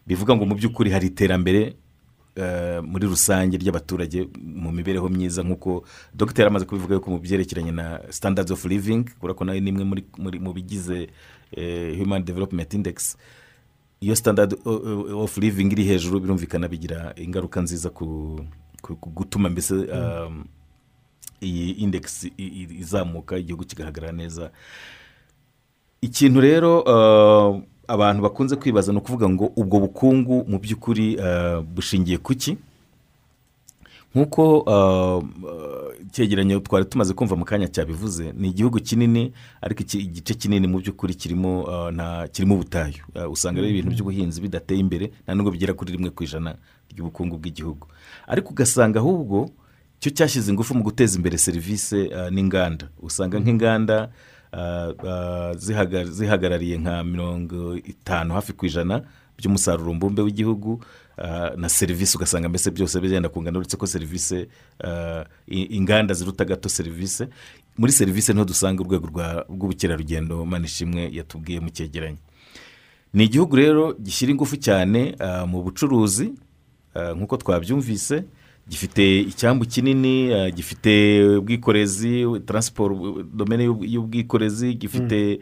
F: Bivuga ngo mu by'ukuri hari iterambere eh, muri rusange ry'abaturage mu mibereho myiza nk'uko dogiteri amaze kubivuga yuko mu byerekeranye na standards of living kubera ko na yo ni imwe mu bigize eh, human development index. Iyo standard of living iri hejuru birumvikana bigira ingaruka nziza ku gutuma mbese um, iyi index i- i- izamuka igihugu kigahagarara neza. Ikintu rero uh, abantu bakunze kwibaza ni ukuvuga ngo ubwo bukungu mu by'ukuri uh, bushingiye ku ki? Nk'uko uh, uh, icyegeranyo twari tumaze kumva mu kanya cyabivuze ni igihugu kinini ariko igice kinini mu by'ukuri kirimo uh, kirimo ubutayu. Usanga rero ibintu by'ubuhinzi bidateye imbere nta nubwo bigera kuri rimwe ku ijana ry'ubukungu bw'igihugu. Ariko ugasanga ahubwo cyo cyashyize ingufu mu guteza imbere serivisi n'inganda. Usanga nk'inganda uh, zihaga- zihagarariye nka mirongo itanu hafi ku ijana by'umusaruro mbumbe w'igihugu na serivisi ugasanga mbese byose bigenda kungana uretse ko serivisi i- inganda ziruta gato serivisi muri serivisi ni ho dusanga urwego rw'ubukerarugendo manishimwe yatubwiye mu cyegeranyo. Ni igihugu rero gishyira ingufu cyane uh, mu bucuruzi nk'uko twabyumvise gifite icyambu kinini gifite ubwikorezi taransiporo domene y'ub- y'ubwikorezi gifite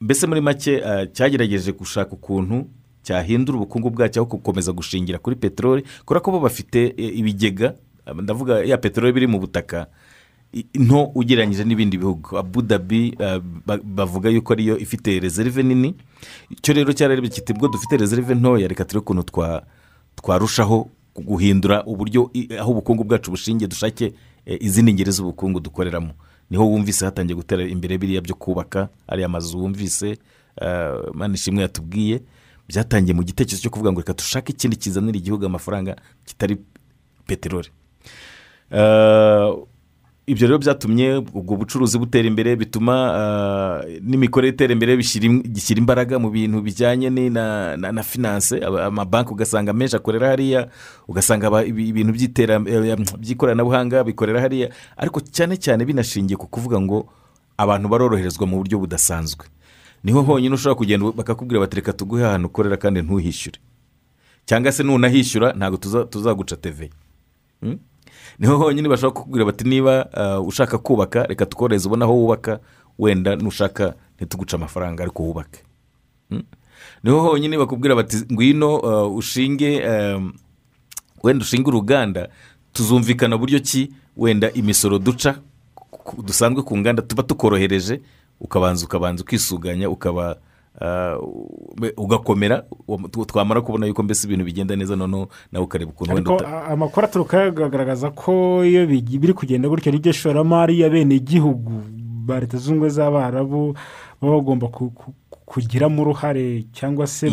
F: mbese muri make cyagerageje gushaka ukuntu cyahindura ubukungu bwacyo aho gukomeza gushingira kuri peteroli kubera ko bo bafite e, ibigega ndavuga ya peteroli biri mu butaka nto ugereranyije n'ibindi bihugu. Abu dhabi uh, ba- bavuga yuko ariyo ifite reserve nini. Icyo rero cyararebye kiti ubwo dufite reserve ntoya reka turebe ukuntu twa- twarushaho guhindura uburyo aho ubukungu bwacu bushingiye dushake eh, izindi ngeri z'ubukungu dukoreramo. Niho wumvise hatangiye gutera imbere biriya byo kubaka ariya mazu wumvise manishimwe yatubwiye. Byatangiye mu gitekerezo cyo kuvuga ngo reka dushake ikindi kizanira igihugu amafaranga kitari peteroli. Uh, ibyo rero byatumye ubwo bucuruzi butera imbere bituma uh, n'imikorere itera imbere gishyira imbaraga mu bintu bijyanye na, Aba- amabanki ugasanga menshi akorera hariya ugasanga ibintu eh, by'ikoranabuhanga bikorera hariya. Ariko cyane cyane binashingiye ku kuvuga ngo abantu baroroherezwa mu buryo budasanzwe. Ni ho honyine ushobora kugenda bakakubwira bati reka tuguhe ahantu ukorera kandi ntuhishyure cyangwa se nunahishyura ntabwo tuza- tuzaguca teve Hmm? ni ho honyine bashobora kukubwira bati niba uh, ushaka kubaka reka tukorohereze ubone aho wubaka wenda nushaka ntituguce amafaranga ariko wubake Hmm? ni ho honyine bakubwira bati ngwino uh, ushinge um, wenda ushinge uruganda tuzumvikana buryo ki wenda imisoro duca dusanzwe ku nganda tuba tukorohereje ukabanza ukabanza ukisuganya ukaba uh, ugakomera uwo- twamara kubona yuko mbese ibintu bigenda neza noneho nawe ukareba ukuntu wenda
E: amakuru aturuka agaragaza ko iyo biri kugenda gutya n'iryo shoramari y'abenegihugu ba leta zunze ubumwe z'abarabu baba bagomba ku- ku- kugiramo uruhare cyangwa se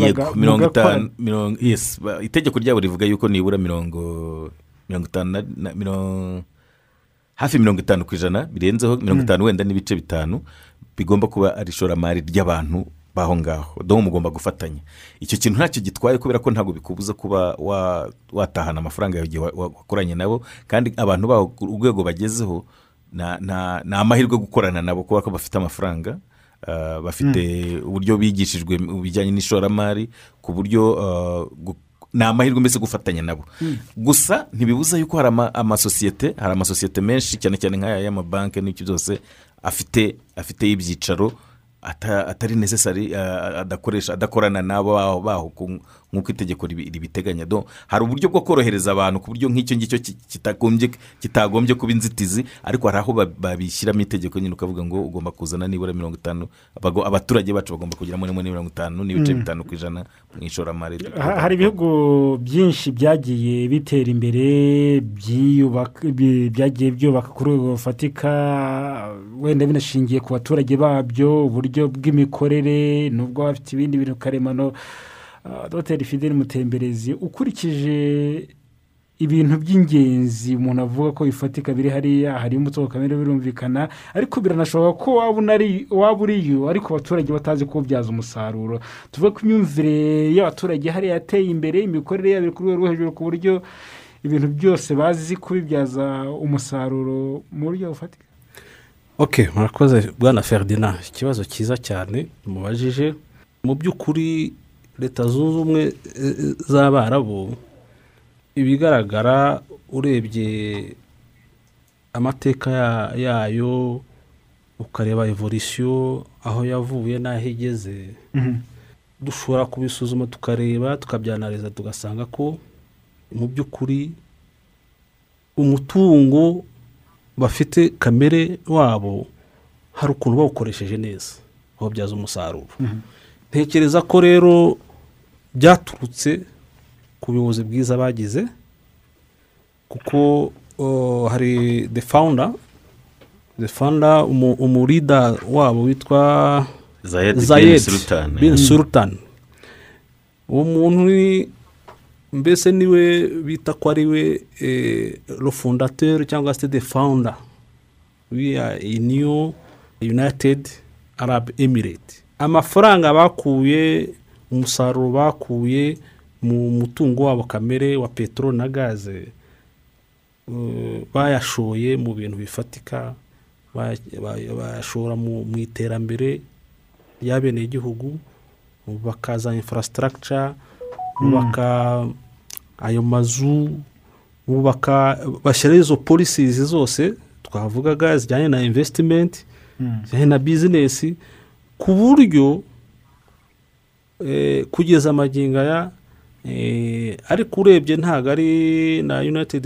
F: itegeko ryabo rivuga yuko nibura mirongo mirongo itanu na- na mirongo hafi mirongo itanu ku ijana birenzeho mirongo
E: Mm.
F: itanu wenda n'ibice bitanu. Bigomba kuba ari ishoramari ry'abantu b'aho ngaho. Dore mugomba gufatanya. Icyo kintu ntacyo gitwaye kubera ko ntabwo bikubuza kuba wa- watahana amafaranga yawe igihe wa- wa- wakoranye nabo. Kandi abantu baho urwego bagezeho ni amahirwe gukorana nabo kubera ko bafite amafaranga ah, bafite uburyo bigishijwe mu bijyanye n'ishoramari ku buryo gu- ni amahirwe mbese gufatanya nabo. Gusa ntibibuza yuko hari ama- amasosiyete hari amasosiyete menshi cyane cyane nk'aya y'amabanki n'iki byose afite afite ibyicaro ata- atari necessary uh, adakoresha adakorana n'abo baho nk'uko itegeko ribi- ribiteganya Do, hari uburyo bwo korohereza abantu ku buryo nk'icyo ngicyo ki- kitagombye kitagombye kuba inzitizi ariko hari aho ba- babishyiramo itegeko nyine ukavuga ngo ugomba kuzana nibura mirongo itanu abaturage bacu bagomba kugira muri mirongo itanu n'ibice
E: Mm.
F: bitanu ku ijana mu ishoramari
E: Ha- hari ibihugu byinshi byagiye bitera imbere byagiye byubaka ku rwego rufatika wenda binashingiye ku baturage babyo uburyo bw'imikorere nubwo bafite ibindi bintu karemano Ah, dogiteri fideli mutemberezi ukurikije ibintu by'ingenzi umuntu avuga ko bifatika biri hariya hari umutungo kamere birumvikana ariko biranashoboka ko waba uriyo ariko abaturage batazi kuwubyaza umusaruro. Tuvuge ko imyumvire y'abaturage hariya yateye imbere imikorere yabo iri ku rwego rwo hejuru ku buryo ibintu byose bazi kubibyaza umusaruro mu buryo bufatika.
H: Ok murakoze bwana ferdinand. Ikibazo cyiza cyane mubajije. Mu by'ukuri leta zunze ubumwe eh, z'abarabu ibigaragara urebye amateka ya- yayo ukareba evolisiyo aho yavuye n'aho igeze. Dushobora kubisuzuma tukareba tukabyanariza tugasanga ko mu by'ukuri umutungo bafite kamere wabo hari ukuntu bawukoresheje neza bawubyaza umusaruro. Ntekereza ko rero byaturutse ku buyobozi bwiza bagize kuko hari the founder the founder umu- umurida wabo witwa
F: Zayed bin Sultan. Mm.
H: sultan uwo muntu ni mbese ni we bita ko ari we le fondateur cyangwa se the founder w'iya new united arab emirate amafaranga bakuye umusaruro bakuye mu mutungo wabo kamere wa peteroli na gaze eh, bayashoye mu bintu bifatika baya- baya- bayashora mu iterambere ry'abenegihugu bakaza infrastructure bubaka ayo mazu bubaka bashyiraho izo polisizi zose twavugaga zijyanye na invesitimenti zijyanye na bizinesi ku buryo kugeza amagingo aya eh, ariko urebye ntabwo ari na united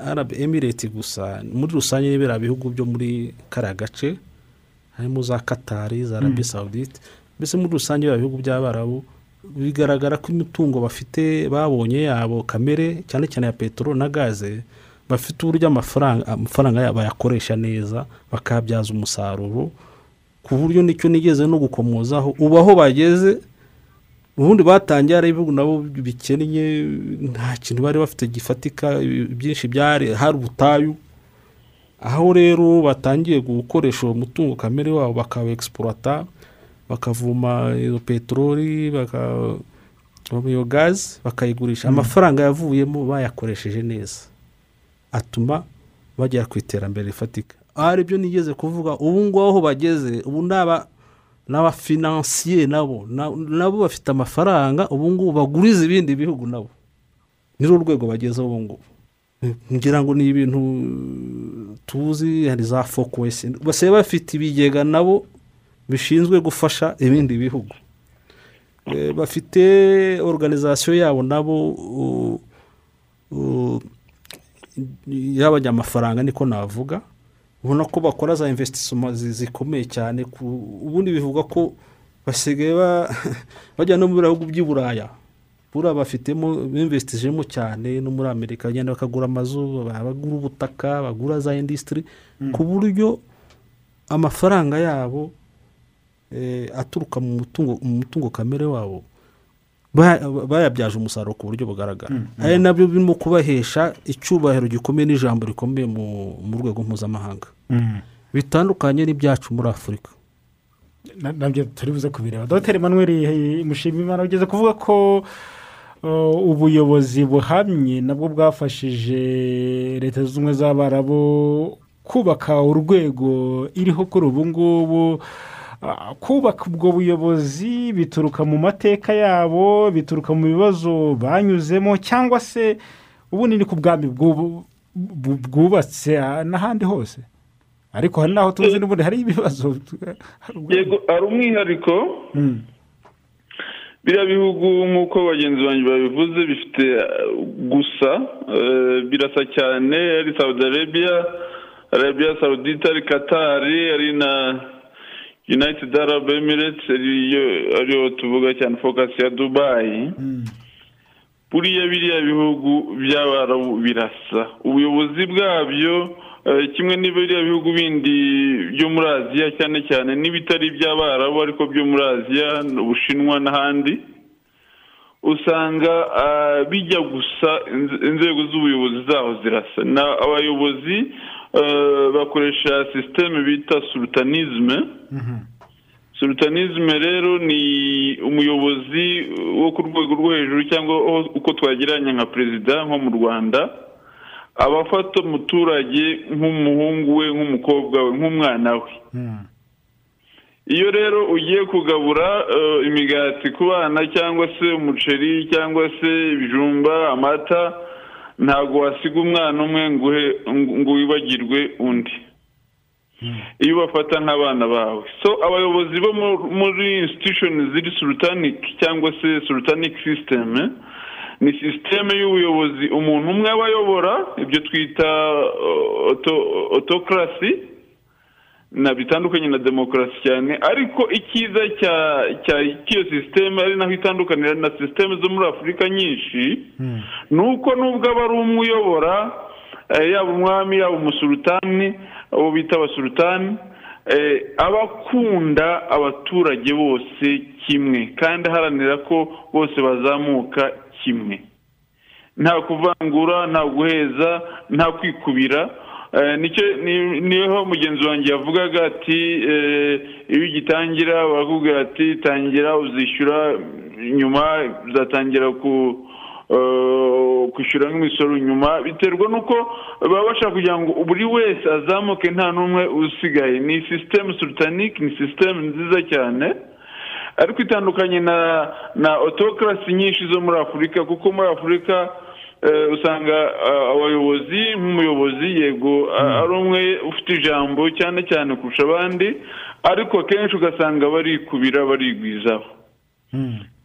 H: arab emirate gusa. Muri rusange n'ibiriya bihugu byo muri kariya gace harimo za katari za arabi sawudite mbese muri rusange biriya bihugu by'abarabu bigaragara ko imitungo bafite babonye yabo kamere cyane cyane ya peteroli na gaze bafite uburyo amafaranga amafaranga yabo bayakoresha neza bakayabyaza umusaruro ku buryo ni cyo nigeze no gukomozaho. Ubu aho bageze ubundi batangiye ari ibihugu nabo bikennye nta kintu bari bafite gifatika byinshi byari hari ubutayu. Aho rero batangiye gukoresha uwo mutungo kamere wabo bakawa egisipurata bakavuma iyo peteroli bakavoma iyo gazi bakayigurisha. Amafaranga yavuyemo bayakoresheje neza. Atuma bagera ku iterambere rifatika. Ari byo nigeze kuvuga ubu ngubu aho bageze ubu ni aba n'abafinansiye nabo. Na- nabo bafite amafaranga ubu ngubu baguriza ibindi bihugu nabo. Ni rwo rwego bagezeho ubu ngubu. Ngira ngo ni ibintu tuzi hari za fokwesi. Basigaye bafite ibigega nabo bishinzwe gufasha ibindi bihugu. Eh, bafite organizasiyo yabo nabo y'abanyamafaranga niko navuga. Ubona ko bakora za investissement zi- zikomeye cyane ubundi bivuga ko basigaye ba- bajya no mu bihugu by'i buraya. Buriya bafitemo bimvestijemo cyane no muri amerika. Bagenda bakagura amazu bagura ubutaka bagura za indisitiri ku buryo amafaranga yabo eh, aturuka mu mutungo mu mutungo kamere wabo. Bayabyaje umusaruro ku buryo bugaragara.
E: Mm, mm.
H: ari na byo birimo kubahesha icyubahiro gikomeye n'ijambo rikomeye mu mu rwego mpuzamahanga.
E: Mm.
H: bitandukanye n'ibyacu muri afurika.
E: Na- na byo turi buze kubireba. Dogiteri manuel mushimimana ugeze kuvuga ko uh, ubuyobozi buhamye nabwo bwafashije leta zunze ubumwe z'abarabu kubaka urwego iriho kuri ubu ngubu kubaka ubwo buyobozi bituruka mu mateka yabo bituruka mu bibazo banyuzemo cyangwa se ubundi ni ku bwami bwubatse ah, n'ahandi hose? Ariko hari n'aho tuzi n'ubundi hari ibibazo.
G: Yego hari umwihariko.
E: Mm.
G: biriya bihugu nk'uko bagenzi banjye babivuze bifite gusa eh, birasa cyane. Ari saudi arabia arabia saudite ari katari ari na united arab emirates ariyo tuvuga cyane focus ya dubayi buriya biriya bihugu by'abarabu birasa. Ubuyobozi bwabyo eh, kimwe n'ibiriya bihugu bindi byo muri aziya cyane cyane n'ibitari iby'abarabu ariko byo muri aziya ubushinwa n'ahandi usanga ah, bijya gusa inze- inzego z'ubuyobozi zaho zirasa. Na abayobozi eh, bakoresha sisiteme bita sultanisme. Sultanisme rero ni umuyobozi wo ku rwego rwo hejuru cyangwa uko twagereranya nka perezida nko mu rwanda aba afata umuturage nk'umuhungu we nk'umukobwa we nk'umwana we iyo rero ugiye kugabura imigati ku bana cyangwa se umuceri cyangwa se ibijumba amata ntabwo wasiga umwana umwe ngo wibagirwe undi. Iyo ubafata nk'abana bawe. So abayobozi bo mu- muri institution ziri sultanic cyangwa se sultanic system eh, ni sisiteme y'ubuyobozi. Umuntu umwe aba ayobora ibyo twita otokarasi na bitandukanye na demokarasi cyane ariko icyiza cya cy'iyo sisiteme ari naho itandukanira na sisiteme zo muri afurika nyinshi ni uko nubwo aba ari umwe uyobora eh, yaba umwami yaba umusulutani abo bita abasulutani eh, aba akunda abaturage bose kimwe kandi aharanira ko bose bazamuka kimwe. Nta kuvangura nta guheza nta kwikubira ni ho mugenzi wanjye yavugaga ati eh, iyo ugitangira barakubwira ati tangira uzishyura nyuma uzatangira ku eh, kwishyura nk'imisoro nyuma. Biterwa n'uko baba bashaka kugira ngo buri wese azamuke nta n'umwe usigaye. Ni sisiteme sultanike ni sisiteme nziza cyane. Ariko itandukanye na na otokarasi nyinshi zo muri afurika kuko muri afurika eh, usanga ah, abayobozi nk'umuyobozi yego ah, ari umwe ufite ijambo cyane cyane kurusha abandi ariko akenshi ugasanga barikubira barigwizaho.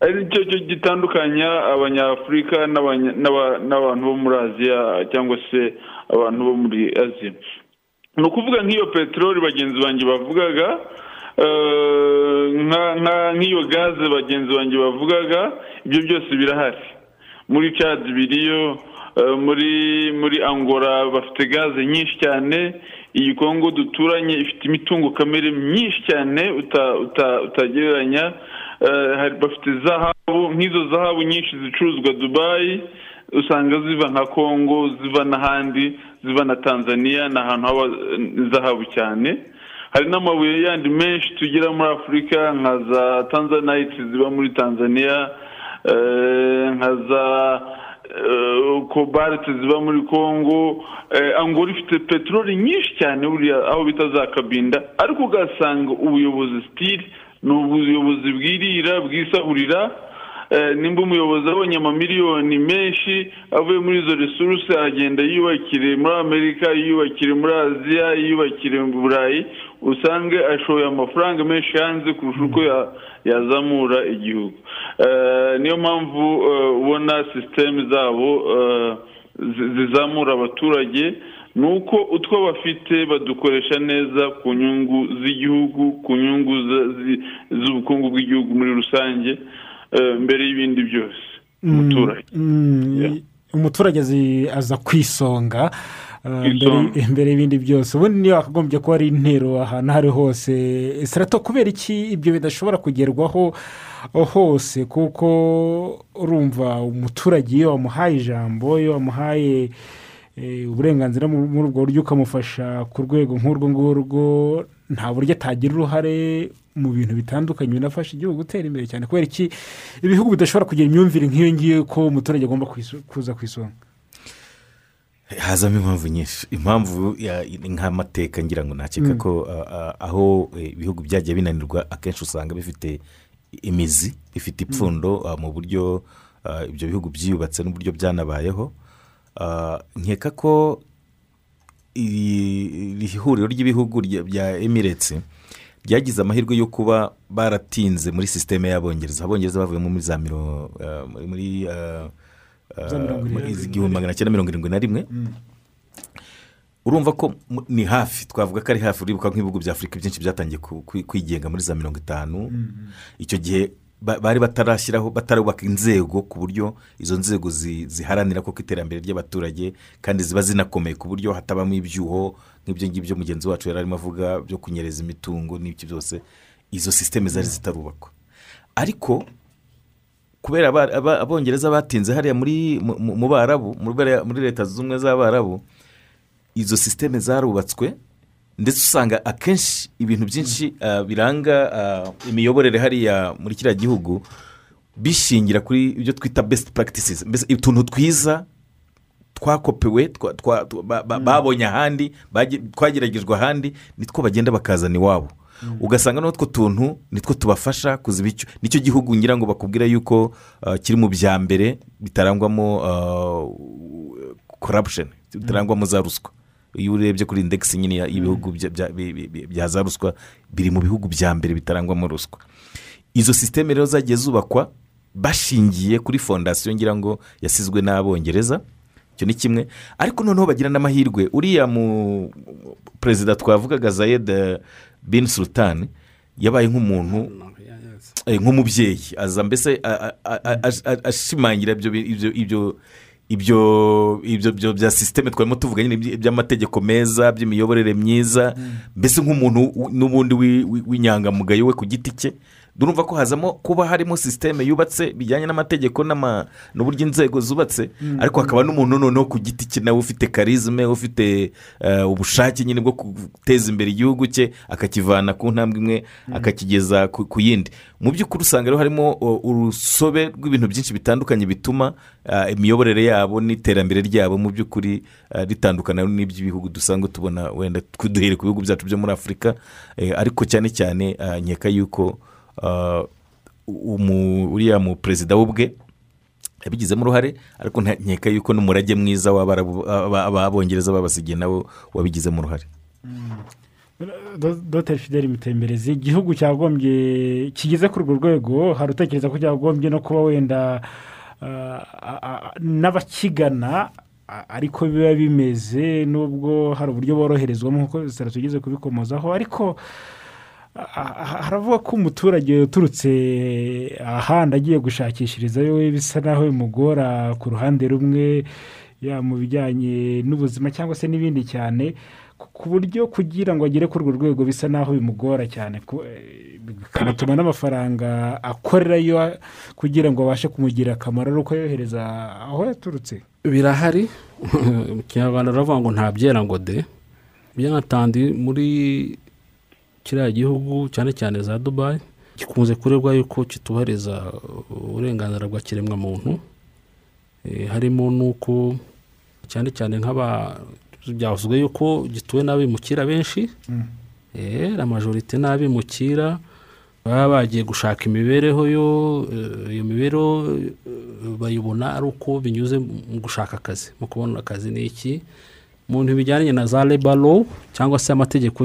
G: Ari cyo cyo gitandukanya abanyafurika n'abantu bo muri aziya cyangwa se abantu bo muri aziya. Ni ukuvuga nk'iyo peteroli bagenzi banjye bavugaga eh, nk'iyo gaze bagenzi banjye bavugaga ibyo byose birahari. Muri cadi biriyo eh, muri muri angola bafite gaze nyinshi cyane. Iyi kongo duturanye ifite imitungo kamere myinshi cyane uta- uta- utagereranya. Eh, bafite zahabu nk'izo zahabu nyinshi zicuruzwa dubayi usanga ziva nka kongo ziva n'ahandi ziva na tanzania ni ahantu haba eh, zahabu cyane. Hari n'amabuye yandi menshi tugira muri afurika nka za tanzanite ziba muri tanzania. Nka za eh, kobalite ziba muri kongo eh, angola ifite peteroli nyinshi cyane buriya aho bita za kabinda. Ariko ugasanga ubuyobozi sitiri ni ubuyobozi bwirira bwisahurira Eh, nimba umuyobozi abonye amamiliyoni menshi avuye muri izo resuruse agenda yiyubakire muri amerika yiyubakire muri aziya yiyubakire mu burayi. Usange ashoye amafaranga menshi hanze kurusha uko ya- yazamura igihugu. Eh, niyo mpamvu eh, ubona sisiteme zabo eh, zi- zizamura abaturage ni uko utwo bafite badukoresha neza ku nyungu z'igihugu ku nyungu z'ubukungu bw'igihugu muri rusange mbere y'ibindi byose. Umuturage.
E: Mm, umuturage aza ku isonga uh, mbere-
G: Isonga.
E: mbere y'ibindi byose. Ubundi niyo hakagombye kuba ari intero ahantu aho ari hose sirato kubera iki ibyo bidashobora kugerwaho hose? Kuko urumva umuturage iyo wamuhaye ijambo iyo wamuhaye eh, uburenganzira mu- muri ubwo buryo ukamufasha ku rwego nk'urwo ngurwo nta buryo atagira uruhare mu bintu bitandukanye binafasha igihugu gutera imbere cyane. Kubera iki? Ibihugu bidashobora kugira imyumvire nk'iyo ngiyo ko umuturage agomba kuza ku isonga.
F: Hazamo impamvu nyinshi. Impamvu nk'amateka ngira ngo nakeka
E: Mm.
F: ko ah, ah, aho eh, ibihugu byagiye binanirwa akenshi usanga bifite imizi bifite ipfundo ah, mu buryo ibyo bihugu byiyubatse n'uburyo byanabayeho. Nkeka ko iri huriro ry'ibihugu bya emiretse ryagize amahirwe yo kuba baratinze muri sisiteme y'abongereza. Abongereza bavuyemo muri za miro muri- igihumbi magana cyenda mirongo irindwi na rimwe. Urumva ko ni hafi twavuga ko ari hafi uribuka nk'ibihugu bya afurika byinshi byatangiye kwigenga muri za mirongo itanu. Icyo gihe ba- bari batarashyiraho batarubaka inzego ku buryo izo nzego zi- ziharanira koko iterambere ry'abaturage kandi ziba zinakomeye ku buryo hatabamo ibyuho nk'ibyo ngibyo mugenzi wacu yari arimo avuga byo kunyereza imitungo n'ibyo byose. Izo sisiteme zari zitarubakwa. Ariko kubera abongereza batinze hariya muri mu- barabu muri leta zunze ubumwe z'abarabu izo sisiteme zarubatswe ndetse usanga akenshi ibintu byinshi ah, biranga ah, imiyoborere hariya muri kiriya gihugu bishingira kuri ibyo twita besiti puragitisizi utuntu twiza twakopewe ba- babonye ahandi twageragejwe ahandi nitwo bagenda bakazana iwabo. Ugasanga n'utwo tuntu nitwo tubafasha kuziba icyo ni cyo gihugu ngira ngo bakubwira yuko ah, kiri mu bya mbere bitarangwamo korapusheni bitarangwamo za ruswa iyo urebye kuri indegisi nyine y'ibihugu bya- za ruswa biri mu bihugu bya mbere bitarangwamo ruswa izo sisiteme rero zagiye zubakwa bashingiye kuri fondasiyo ngira ngo yasizwe n'abongereza icyo ni kimwe ariko noneho bagira n'amahirwe uriya mu perezida twavugaga zayed eh, bin sultan yabaye nk'umuntu eh, nk'umubyeyi. Aza mbese ashimangira ibyo ibyo ibyo ibyo ibyo byo bya sisiteme twarimo tuvuga nyine iby- by'amategeko meza by'imiyoborere myiza. Mbese nk'umuntu n'ubundi wi- wi- w'inyangamugayo we ku giti cye urumva ko hazamo kuba harimo sisiteme yubatse bijyanye n'amategeko n'ama- n'uburyo inzego zubatse
E: Mm.
F: ariko hakaba n'umuntu noneho ku giti cye nawe ufite karizme ufite eh, ubushake nyine bwo guteza imbere igihugu cye akakivana ku ntambwe imwe akakigeza ku yindi mu by'ukuri usanga rero harimo urusobe rw'ibintu byinshi bitandukanye bituma ah, imiyoborere yabo n'iterambere ryabo mu by'ukuri ah, ritandukana n'iby'ibihugu dusanzwe tubona wenda duhere ku bihugu byacu byo muri afurika eh, ariko cyane cyane nkeka yuko uriya mu perezida we ubwe yabigizemo uruhare ariko nkeka yuko n'umurage mwiza ab'abongereza babasigiye nawo wabigizemo uruhare.
E: Dogiteri fideli mutemberezi igihugu cyagombye kigeze kuri urwo rwego hari utekereza ko cyagombye no kuba wenda ah, n'abakigana ariko biba bimeze nubwo hari uburyo boroherezwamo nk'uko sitara tugeze kubikomozaho ariko haravuga ko umuturage uturutse ahandi agiye gushakishirizayo bisa naho bimugora ku ruhande rumwe mu bijyanye n'ubuzima cyangwa se n'ibindi cyane ku- buryo kugira ngo agere kuri urwo rwego bisa naho bimugora cyane. Bikanatuma n'amafaranga akorerayo kugira ngo abashe kumugirira akamaro ari uko yohereza aho yaturutse.
H: Birahari. Mu kinyarwanda baravuga ngo nta byera ngo de. Byanatandi muri kiriya gihugu cyane cyane za dubayi gikunze kurebwa yuko kitubahiriza uburenganzira bwa kiremwamuntu. Eh, harimo n'uko cyane cyane nk'aba byavuzwe yuko gituwe n'abimukira benshi. Eh, la majorite n'abimukira baba bagiye gushaka imibereho yo eh, iyo mibereho eh, bayibona ari uko binyuze mu gushaka akazi. Mu kubona akazi ni iki? Mu bintu bijyanye na za leba law cyangwa se amategeko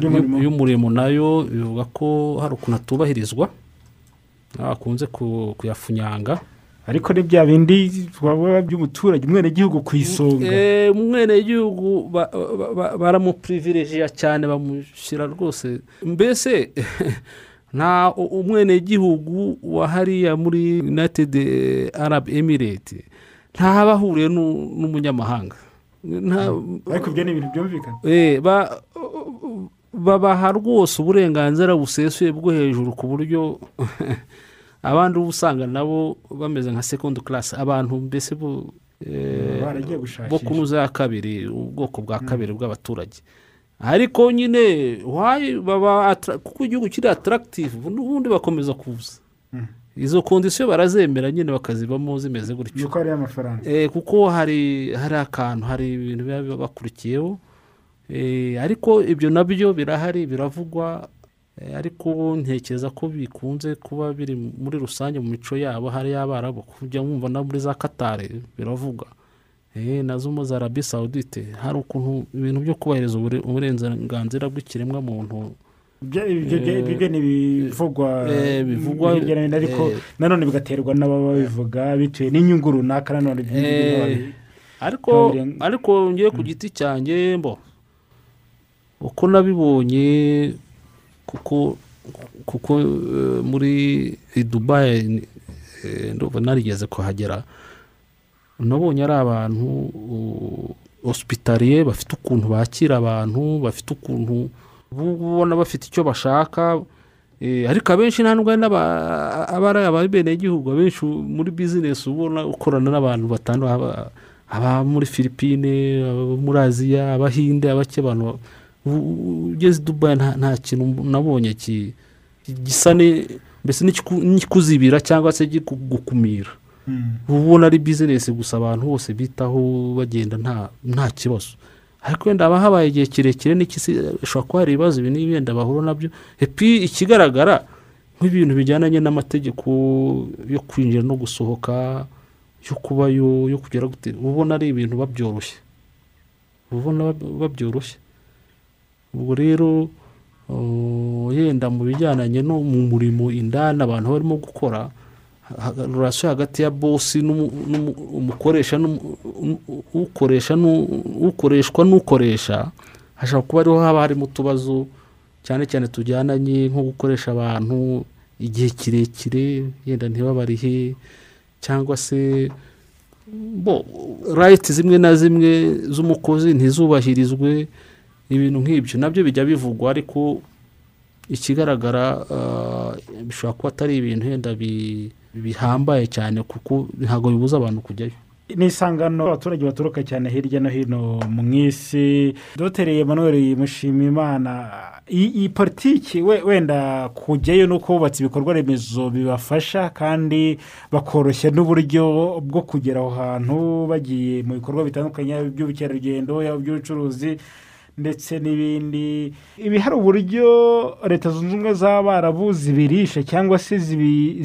E: Y'umurimo.
H: na yo bivuga ko hari ukuntu atubahirizwa bakunze ku- kuyafunyanga.
E: Ariko ni bya bindi twavuga by'umuturage umwenegihugu ku isonga.
H: Eh, umwenegihugu ba- ba- ba- baramupirivirejiya cyane bamushyira rwose. Mbese nta umwenegihugu wa hariya muri united arab emirate ntaba ahuriye n'u- n'umunyamahanga.
E: Ariko ibyo ni ibintu byumvikana.
H: Eh, ba- babaha rwose uburenganzira busesuye bwo hejuru ku buryo abandi uba usanga nabo bameze nka sekondi karasi abantu mbese bo eh, kunuza ya kabiri ubwoko bwa kabiri bw'abaturage. Ariko nyine kuko igihugu kiri ataragitivu n'ubundi bakomeza kuza. Izo kondisiyo barazemera nyine bakazibamo zimeze gutyo.
E: Yuko hariyo amafaranga.
H: Eh, kuko hari hari akantu hari ibintu biba bakurikiyeho Eh, ariko ibyo na byo birahari biravugwa. Eh, ariko ntekereza ko bikunze kuba biri muri rusange mu mico yabo. Hari y'abarabu kujya wumva no muri za katari biravugwa. Nazo mu za arabi sawudite hari ukuntu ibintu byo kubahiriza ubure- uburenganzira bw'ikiremwamuntu
E: Ibyo- ni ibivugwa
H: bivugwa,
E: hirya no hino ariko
H: eh,
E: nanone bigaterwa n'ababa babivuga bitewe n'inyungu runaka nanone
H: Eh, ariko ngiye ku giti cyanjye mbo uko nabibonye kuko kuko eh, muri dubayi ndumva narigeze kuhagera nabonye ari abantu hosipitariye bafite ukuntu bakira abantu bafite ukuntu ubona bafite icyo bashaka Eh, ariko abenshi nta nubwo ari n'aba- aba ari abenegihugu abenshi muri bizinesi ubona ukorana n'abantu batandukanye aba- muri filipine aba muri aziya abahinde abake abantu ugeze dubayi nta kintu nabonye gisa mbese n'ikiku- n'ikikuzibira cyangwa se gukumira uba ubona ari bizinesi gusa abantu bose bitaho bagenda nta kibazo. Ariko wenda haba habaye igihe kirekire ishobora kuba hari ibibazo ibi n'ibi wenda bahura na byo? Ikigaragara nk'ibintu bijyananye n'amategeko yo kwinjira no gusohoka yo kubayo yo kugera uba ubona ari ibintu babyoroshye. Uba ubona bab- babyoroshye. Ubwo rero uh, yenda mu bijyananye no mu murimo indani abantu barimo gukora relation hagati ya bosi umukoresha ukoresha ukoreshwa n'ukoresha hashobora kuba ariho haba harimo utubazo cyane cyane tujyananye nko gukoresha abantu igihe kirekire yenda ntibabarihe cyangwa se bo rayiti zimwe na zimwe z'umukozi ntizubahirizwe ibintu nk'ibyo. Nabyo bijya bivugwa ariko ikigaragara ah, bishobora kuba atari ibintu wenda bi- bihambaye cyane kuko ntabwo bibuza abantu kujyayo.
E: Ni isangano abaturage baturuka cyane hirya no hino mu isi. Dogiteri Emmanuel mushimimana iyi politiki we- wenda kujyayo no kubatse ibikorwa remezo bibafasha kandi bakoroshya n'uburyo bwo kugera aho hantu bagiye mu bikorwa bitandukanye yaba iby'ubucuruzi ndetse n'ibindi. Ibi hari uburyo leta zunze ubumwe z'abarabu zibirisha cyangwa se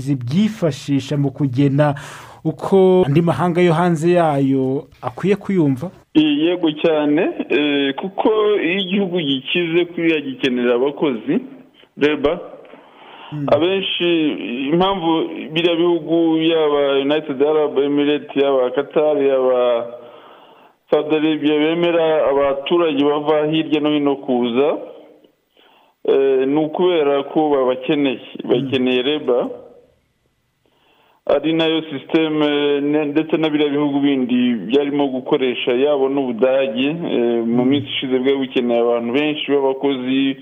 E: zibyifashisha mu kugena uko andi mahanga yo hanze yayo akwiye kuyumva
G: yego cyane. Eh, kuko iyo igihugu gikize kuriya gikenera abakozi reba abenshi impamvu biriya bihugu yaba united arab emirate yaba qatar yaba arabia bemera abaturage bava hirya no hino kuza eh, ni ukubera ko babakeneye bakeneye reba ari na yo sisiteme ndetse na biriya bihugu bindi byarimo gukoresha yabo n'ubudage eh, mu minsi ishize bwari bukeneye abantu benshi b'abakozi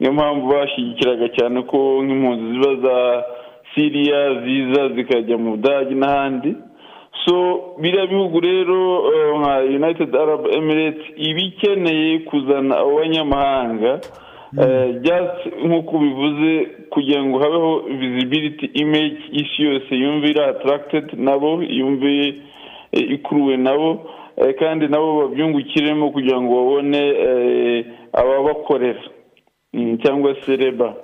G: niyo mpamvu bashyigikiraga cyane ko nk'impunzi ziba za siriya ziza zikajya mu budage n'ahandi. So biriya bihugu rero eh, nka united arab emirates iba ikeneye kuzana abo banyamahanga Eh, nk'uko bivuze kugira ngo habeho visibility image isi yose yumve iri attracted nabo yumve eh, ikuruwe nabo kandi nabo babyungukiremo kugira ngo babone ababakorera Mm, cyangwa se reba.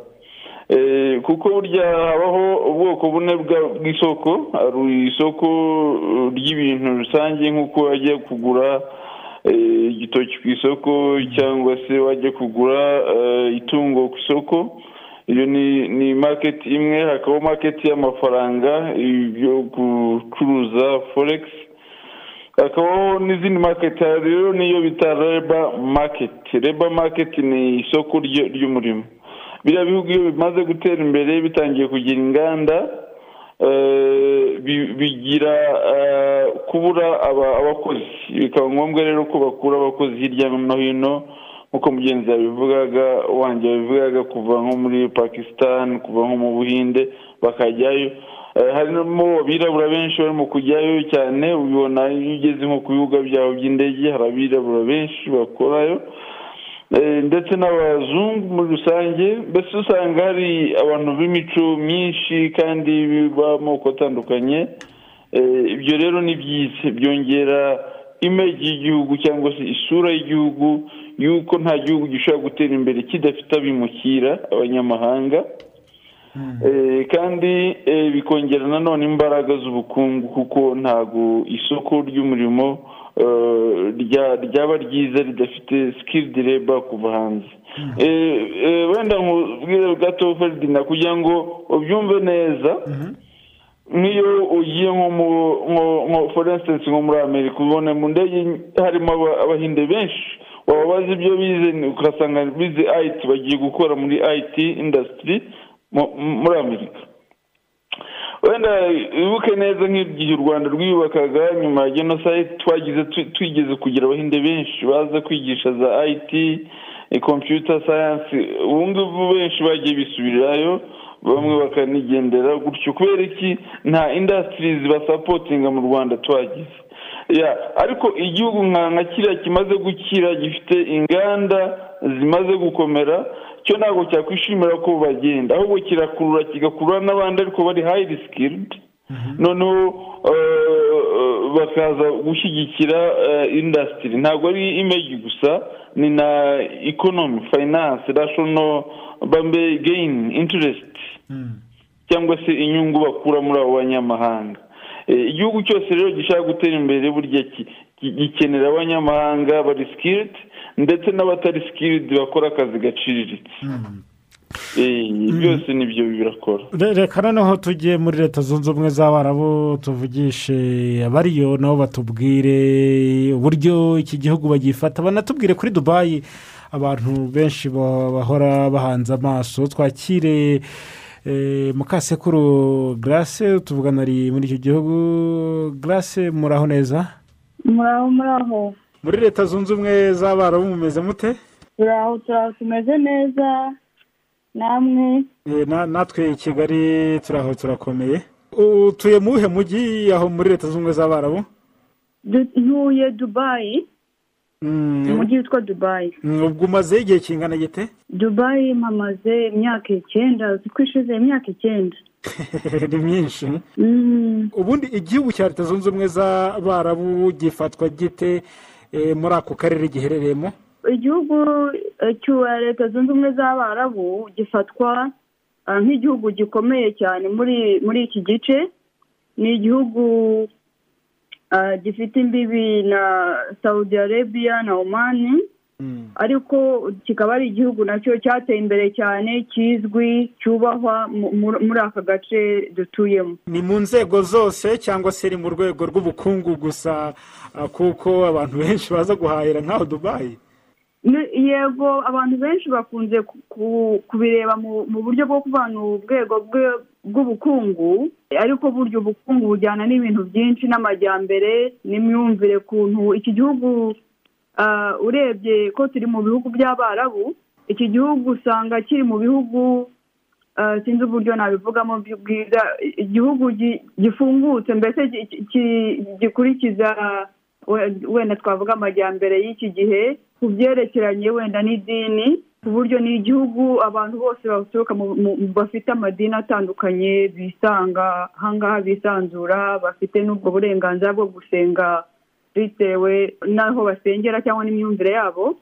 G: Kuko burya habaho ubwoko bune bw'isoko. Hari isoko eh, ry'ibintu rusange nk'uko wajya kugura eh, igitoki ku isoko cyangwa se wajya kugura eh, itungo ku isoko. Iyo ni ni maketi imwe hakabaho maketi y'amafaranga yo gucuruza foregisi hakabaho n'izindi maketi rero niyo bita reba maketi reba maketi ni isoko ry'umurimo. Biriya bihugu iyo bimaze gutera imbere bitangiye kugira inganda eh, bi- bigira eh, kubura aba- abakozi. Bikaba ngombwa rero ko bakura abakozi hirya no hino nk'uko mugenzi yabivugaga wanjye yabivugaga kuva nko muri pakistan kuva nko mu buhinde bakajyayo. Eh, harimo abirabura benshi barimo kujyayo cyane ubibona iyo ugeze nko ku bibuga byabo by'indege hari abirabura benshi bakorayo. Ndetse n'abazungu muri rusange mbese usanga hari abantu b'imico myinshi kandi b'amoko atandukanye. Eh, ibyo rero ni byiza byongera image y'igihugu cyangwa se isura y'igihugu y'uko nta gihugu gishobora gutera imbere kidafite abimukira abanyamahanga. Eh, kandi eh, bikongera nanone imbaraga z'ubukungu kuko ntabwo isoko ry'umurimo ryaba ryiza ridafite skilled labor kuva hanze. Eh, eh, wenda nkubwire gato Ferdinand kugira ngo ubyumve neza nk'iyo ugiye nko for instance nko muri amerika ubona mu ndege harimo aba- abahinde benshi. Wababaza ibyo bize ugasanga bize IT bagiye gukora muri IT industry mu- muri amerika. Wenda wibuke neza nk'igihe u rwanda rwiyubakaga nyuma ya jenoside twagize twigeze kugira abahinde benshi baza kwigisha za IT kompiyuta sayansi ubu ngubu benshi bagiye bisubirirayo bamwe bakanigendera gutyo. Kubera iki? Nta indasitirizi basapotinga mu rwanda twagize. Ariko igihugu nka kiriya kimaze gukira gifite inganda zimaze gukomera cyo ntabwo cyakwishimira ko bagenda ahubwo kirakurura kigakurura n'abandi ariko bari hayiri sikiridi noneho bakaza gushyigikira indasitiri ntabwo ari imegi gusa ni na ikonomi fayinanse rashono bambe geyini intiresiti cyangwa se inyungu bakura muri abo banyamahanga. Igihugu cyose rero gishaka gutera imbere burya gikenera abanyamahanga bari sikiridi ndetse n'abatari sikiridi bakora akazi gaciriritse. Byose ni byo birakora.
E: Reka noneho tujye muri leta zunze ubumwe z'abarabu tuvugishe abariyo nabo batubwire uburyo iki gihugu bagifata. Banatubwire kuri dubayi abantu benshi bahora bahanze amaso. Twakire mukasekuru garase tuvugana muri icyo gihugu. Garase muraho neza?
K: Muraho muraho.
E: Muri leta zunze ubumwe z'abarabu mumeze mute?
K: Turaho turaho tumeze neza. Namwe.
E: Natwe i kigali turaho turakomeye. Utuye mu wuhe mujyi aho muri leta zunze ubumwe z'abarabu
K: ntuye dubayi umujyi witwa dubayi
E: ubwo umaze igihe kingana gite?
K: Dubayi mpamaze imyaka icyenda. Ishize imyaka icyenda.
E: Ni myinshi. Ubundi igihugu cya leta zunze ubumwe z'abarabu gifatwa gite? Muri ako karere giherereyemo?
K: Igihugu cya leta zunze ubumwe z'abarabu gifatwa nk'igihugu gikomeye cyane muri muri iki gice. Ni igihugu gifite imbibi na saudi arabia na omani ariko kikaba ari igihugu na cyo cyateye imbere cyane kizwi cyubahwa muri aka gace dutuyemo.
E: Ni mu nzego zose cyangwa se ni mu rwego rw'ubukungu gusa kuko abantu benshi baza guhahira nk'aho dubayi
K: yego abantu benshi bakunze kubireba mu buryo bwo kuvana urwego bw'ubukungu ariko burya ubukungu bujyana n'ibintu byinshi n'amajyambere n'imyumvire kuntu iki gihugu urebye ko turi mu bihugu by'abarabu iki gihugu usanga kiri mu bihugu sinzi uburyo nabivugamo bwiza igihugu gifungutse mbese gikurikiza wenda twavuga amajyambere y'iki gihe ku byerekeranye wenda n'idini ku buryo ni igihugu abantu bose baturuka bafite amadini atandukanye bisanga ahangaha bisanzura bafite n'ubwo burenganzira bwo gusenga bitewe n'aho basengera cyangwa n'imyumvire yabo.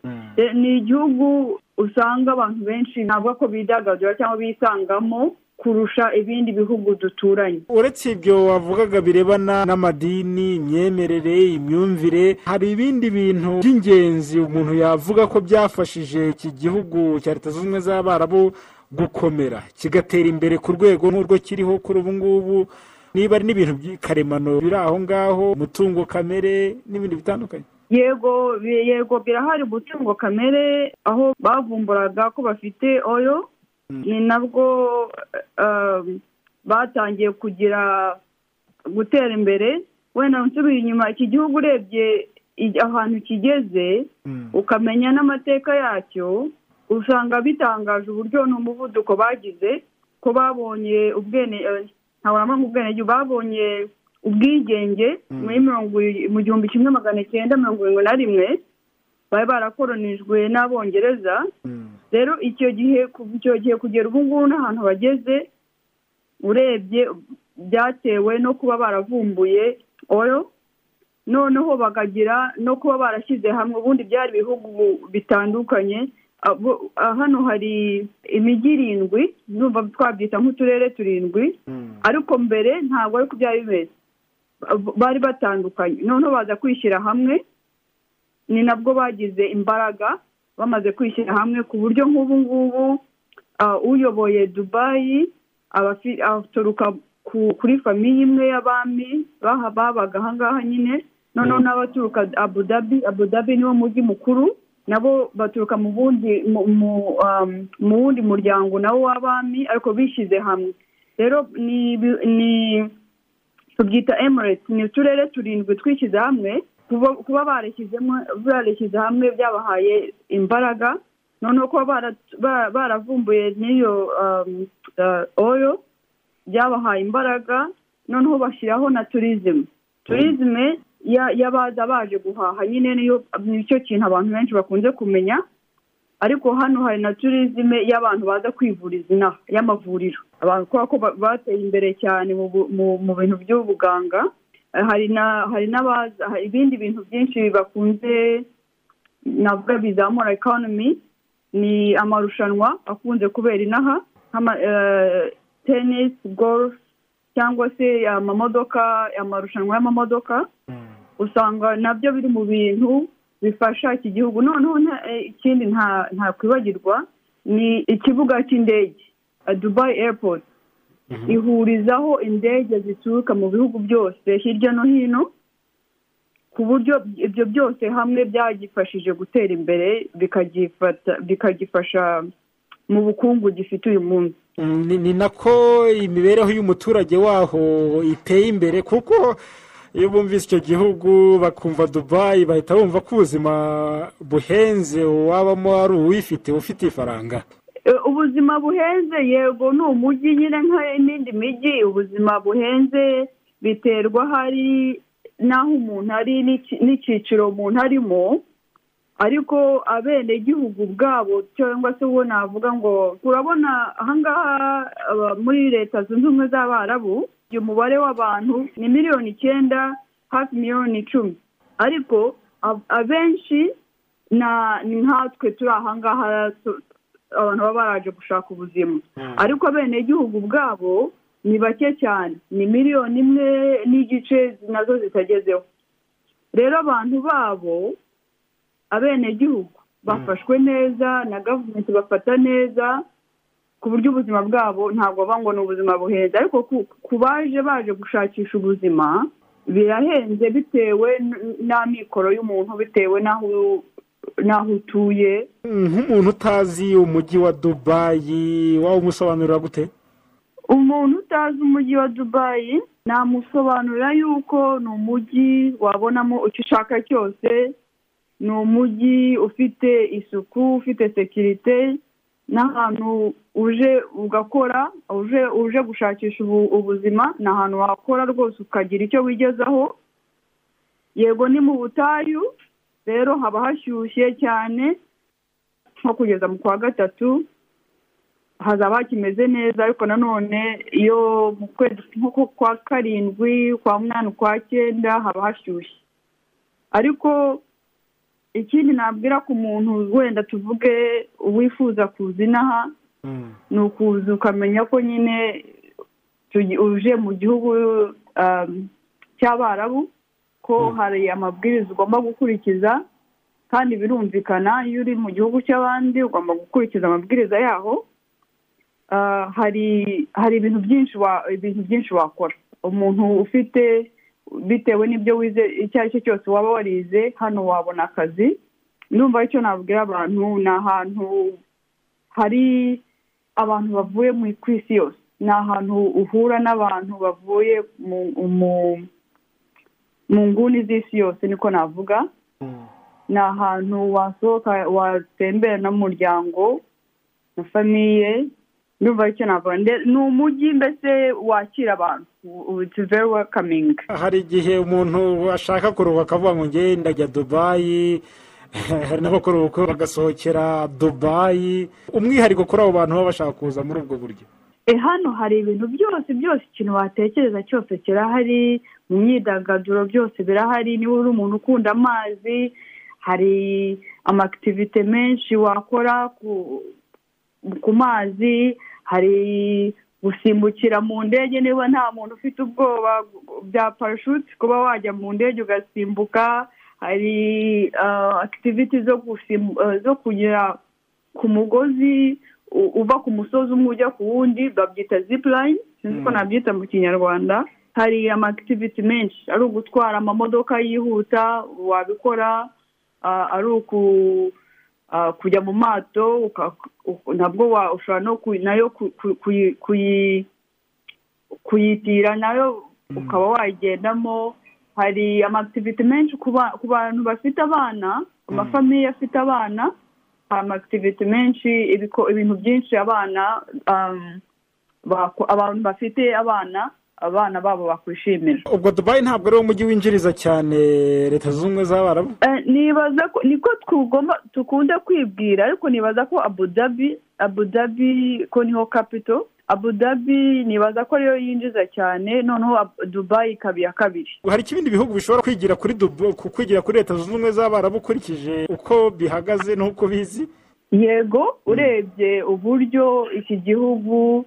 K: Ni igihugu usanga abantu benshi ntabwo ko bidagadura cyangwa bisangamo kurusha ibindi bihugu duturanye.
E: Uretse ibyo wavugaga birebana n'amadini imyemerere imyumvire hari ibindi bintu by'ingenzi umuntu yavuga ko byafashije iki gihugu cya leta zunze ubumwe z'abarabu gukomera. Kigatera imbere ku rwego n'urwo kiriho kuri ubu ngubu. Niba ari n'ibintu karemano biri aho ngaho umutungo kamere n'ibindi bitandukanye.
K: Yego yego birahari umutungo kamere aho bavumburaga ko bafite oyo ni nabwo batangiye kugira gutera imbere. Wenda nsubiye inyuma iki gihugu urebye ahantu kigeze ukamenya n'amateka yacyo usanga bitangaje uburyo n'umuvuduko bagize ko babonye ubwene ntabwo ubwenegihugu babonye ubwigenge muri mirongo mu gihumbi kimwe magana cyenda mirongo irindwi na rimwe bari barakoronijwe n'abongereza. Rero icyo gihe icyo gihe kugera ubu ngubu n'ahantu bageze urebye byatewe no kuba baravumbuye oyo noneho bakagira no kuba barashyize hamwe ubundi byari ibihugu bitandukanye hano hari imijyi irindwi numva twabyita nk'uturere turindwi ariko mbere ntabwo ariko byari bimeze. Bari batandukanye. Noneho baza kwishyira hamwe ni nabwo bagize imbaraga bamaze kwishyira hamwe ku buryo nk'ubu ngubu uyoboye dubayi aturuka kuri famiye imwe y'abami babaga ahangaha nyine. Noneho n'abaturuka abudabi abudabi niwo mujyi mukuru. Nabo baturuka mu bundi mu wundi muryango nawo w'abami ariko bishyize hamwe. Rero ni tubyita emireti ni uturere turindwi twishyize hamwe kuba bareshyizemo bareshyize hamwe byabahaye imbaraga noneho kuba bara- ba- baravumbuye n'iyo um, uh, oil byabahaye imbaraga noneho bashyiraho na turizime turizime y'abaza baje guhaha. Nyine niyo ni cyo kintu abantu benshi bakunze kumenya. Ariko hano hari na turizime y'abantu baza kwivuriza inaha y'amavuriro. Kubera ko ba- bateye imbere cyane mu bintu by'ubuganga. Hari na hari n'abaza ibindi bintu byinshi bakunze navuga bizamura economy ni amarushanwa akunze kubera inaha eh, tennis golf cyangwa se amamodoka amarushanwa y'amamodoka. Usanga na byo biri mu bintu bifasha iki gihugu. Noneho eh, ikindi nta ntakwibagirwa ni ikibuga cy'indege dubai airport. Ihurizaho indege zituruka mu bihugu byose hirya no hino ku buryo ibyo byose hamwe byagifashije gutera imbere bikagifata bikagifasha mu bukungu gifite uyu munsi.
E: Mm, ni ni nako imibereho y'umuturage waho iteye imbere kuko iyo bumvise icyo gihugu bakumva dubayi bahita bumva ko ubuzima buhenze wabamo ari uwifite ufite ifaranga.
K: E, ubuzima buhenze yego ni umujyi nyine nk'indi mijyi ubuzima buhenze biterwa hari n'aho umuntu ari n'icyiciro umuntu arimo. Ariko abenegihugu bwabo cyangwa se uwo navuga ngo urabona ahangaha muri leta zunze ubumwe z'abarabu uyu mubare w'abantu ni miliyoni icyenda hafi miliyoni icumi. Ariko ab- abenshi na- ni nkatwe turi ahangaha tu- abantu baba baraje gushaka ubuzima. Ariko abenegihugu bwabo ni bake cyane. Ni miliyoni imwe n'igice na zo zitagezeho. Rero abantu babo abenegihugu bafashwe neza na gavumenti bafata neza ku buryo ubuzima bwabo ntabwo baba ngo ni ubuzima buhenze. Ariko ku- baje baje gushakisha ubuzima birahenze bitewe n'amikoro y'umuntu bitewe n'aho n'aho utuye.
E: Nk'umuntu utazi umujyi wa dubayi waba umusobanurira gute?
K: Umuntu utazi umujyi wa dubayi namusobanurira yuko ni umujyi wabonamo icyo ushaka cyose. Ni umujyi ufite isuku ufite sekirite n'ahantu uje ugakora uje uje gushakisha ubu- ubuzima ni ahantu wakora rwose ukagira icyo wigezaho. Yego ni mu butayu rero haba hashyushye cyane nko kugeza mu kwa gatatu hazaba hakimeze neza ariko nanone iyo mu kwezi nko kwa karindwi kwa munani kwa cyenda haba hashyushye. Ariko ikindi nabwira ku muntu wenda tuvuge wifuza kuza inaha ni ukuza ukamenya ko nyine uje mu gihugu um, cy'abarabu ko hari amabwiriza ugomba gukurikiza kandi birumvikana iyo uri mu gihugu cy'abandi ugomba gukurikiza amabwiriza yaho Ah, hari hari ibintu byinshi wa ibintu byinshi wakora. Umuntu ufite bitewe n'ibyo wize icyo ari cyo cyose waba warize hano wabona akazi. Ndumva icyo nabwira abantu ni ahantu hari abantu bavuye mu ku isi yose. Ni ahantu uhura n'abantu bavuye mu nguni z'isi yose niko navuga. Ni ahantu wasohoka watembera n'umuryango na famiye ndumva icyo navuga. Ni umujyi mbese wakira abantu?
E: Hari igihe umuntu ashaka kuruhuka akavuga ngo nge ndajya dubayi hari n'abakora ubukwe bagasohokera dubayi umwihariko kuri abo bantu baba bashaka kuza muri ubwo buryo.
K: E hano hari ibintu byose byose ikintu watekereza cyose kirahari mu myidagaduro byose birahari niba uri umuntu ukunda amazi hari amakitivite menshi wakora ku mazi hari gusimbukira mu ndege niba nta muntu ufite ubwoba bya parashuti kuba wajya mu ndege ugasimbuka hari akitiviti zo zo kunyura ku mugozi uva ku musozi umwe ujya ku wundi babyita zipulayini sinzi ko nabyita mu kinyarwanda. Hari amakitiviti menshi ari ugutwara amamodoka yihuta wabikora ah, ari uku kujya mu mato nabwo wa- ushobora na yo ku- ku- kuyi- kuyi- kuyitira na yo ukaba wayigendamo. Hari amakitiviti menshi ku ba- ku bantu bafite abana amafamiye afite abana. Amakitiviti menshi ibintu byinshi abana um, abantu bafite abana. Abana babo bakwishimira.
E: Ubwo dubayi ntabwo ari wo mujyi winjiriza cyane leta zunze ubumwe z'abarabu?
K: Eh, nibaza ko niko tugomba dukunda kwibwira ariko nibaza ko abu dhabi abu dhabi ko ni ho kapito abu dhabi nibaza ko ariyo yinjiza cyane noneho dubayi ikaba iya kabiri.
E: Hari ikibindi bihugu bishobora kwigira kuri kwigira kuri leta zunze ubumwe z'abarabu ukurikije uko bihagaze n'uko bizi?
K: Yego urebye uburyo iki gihugu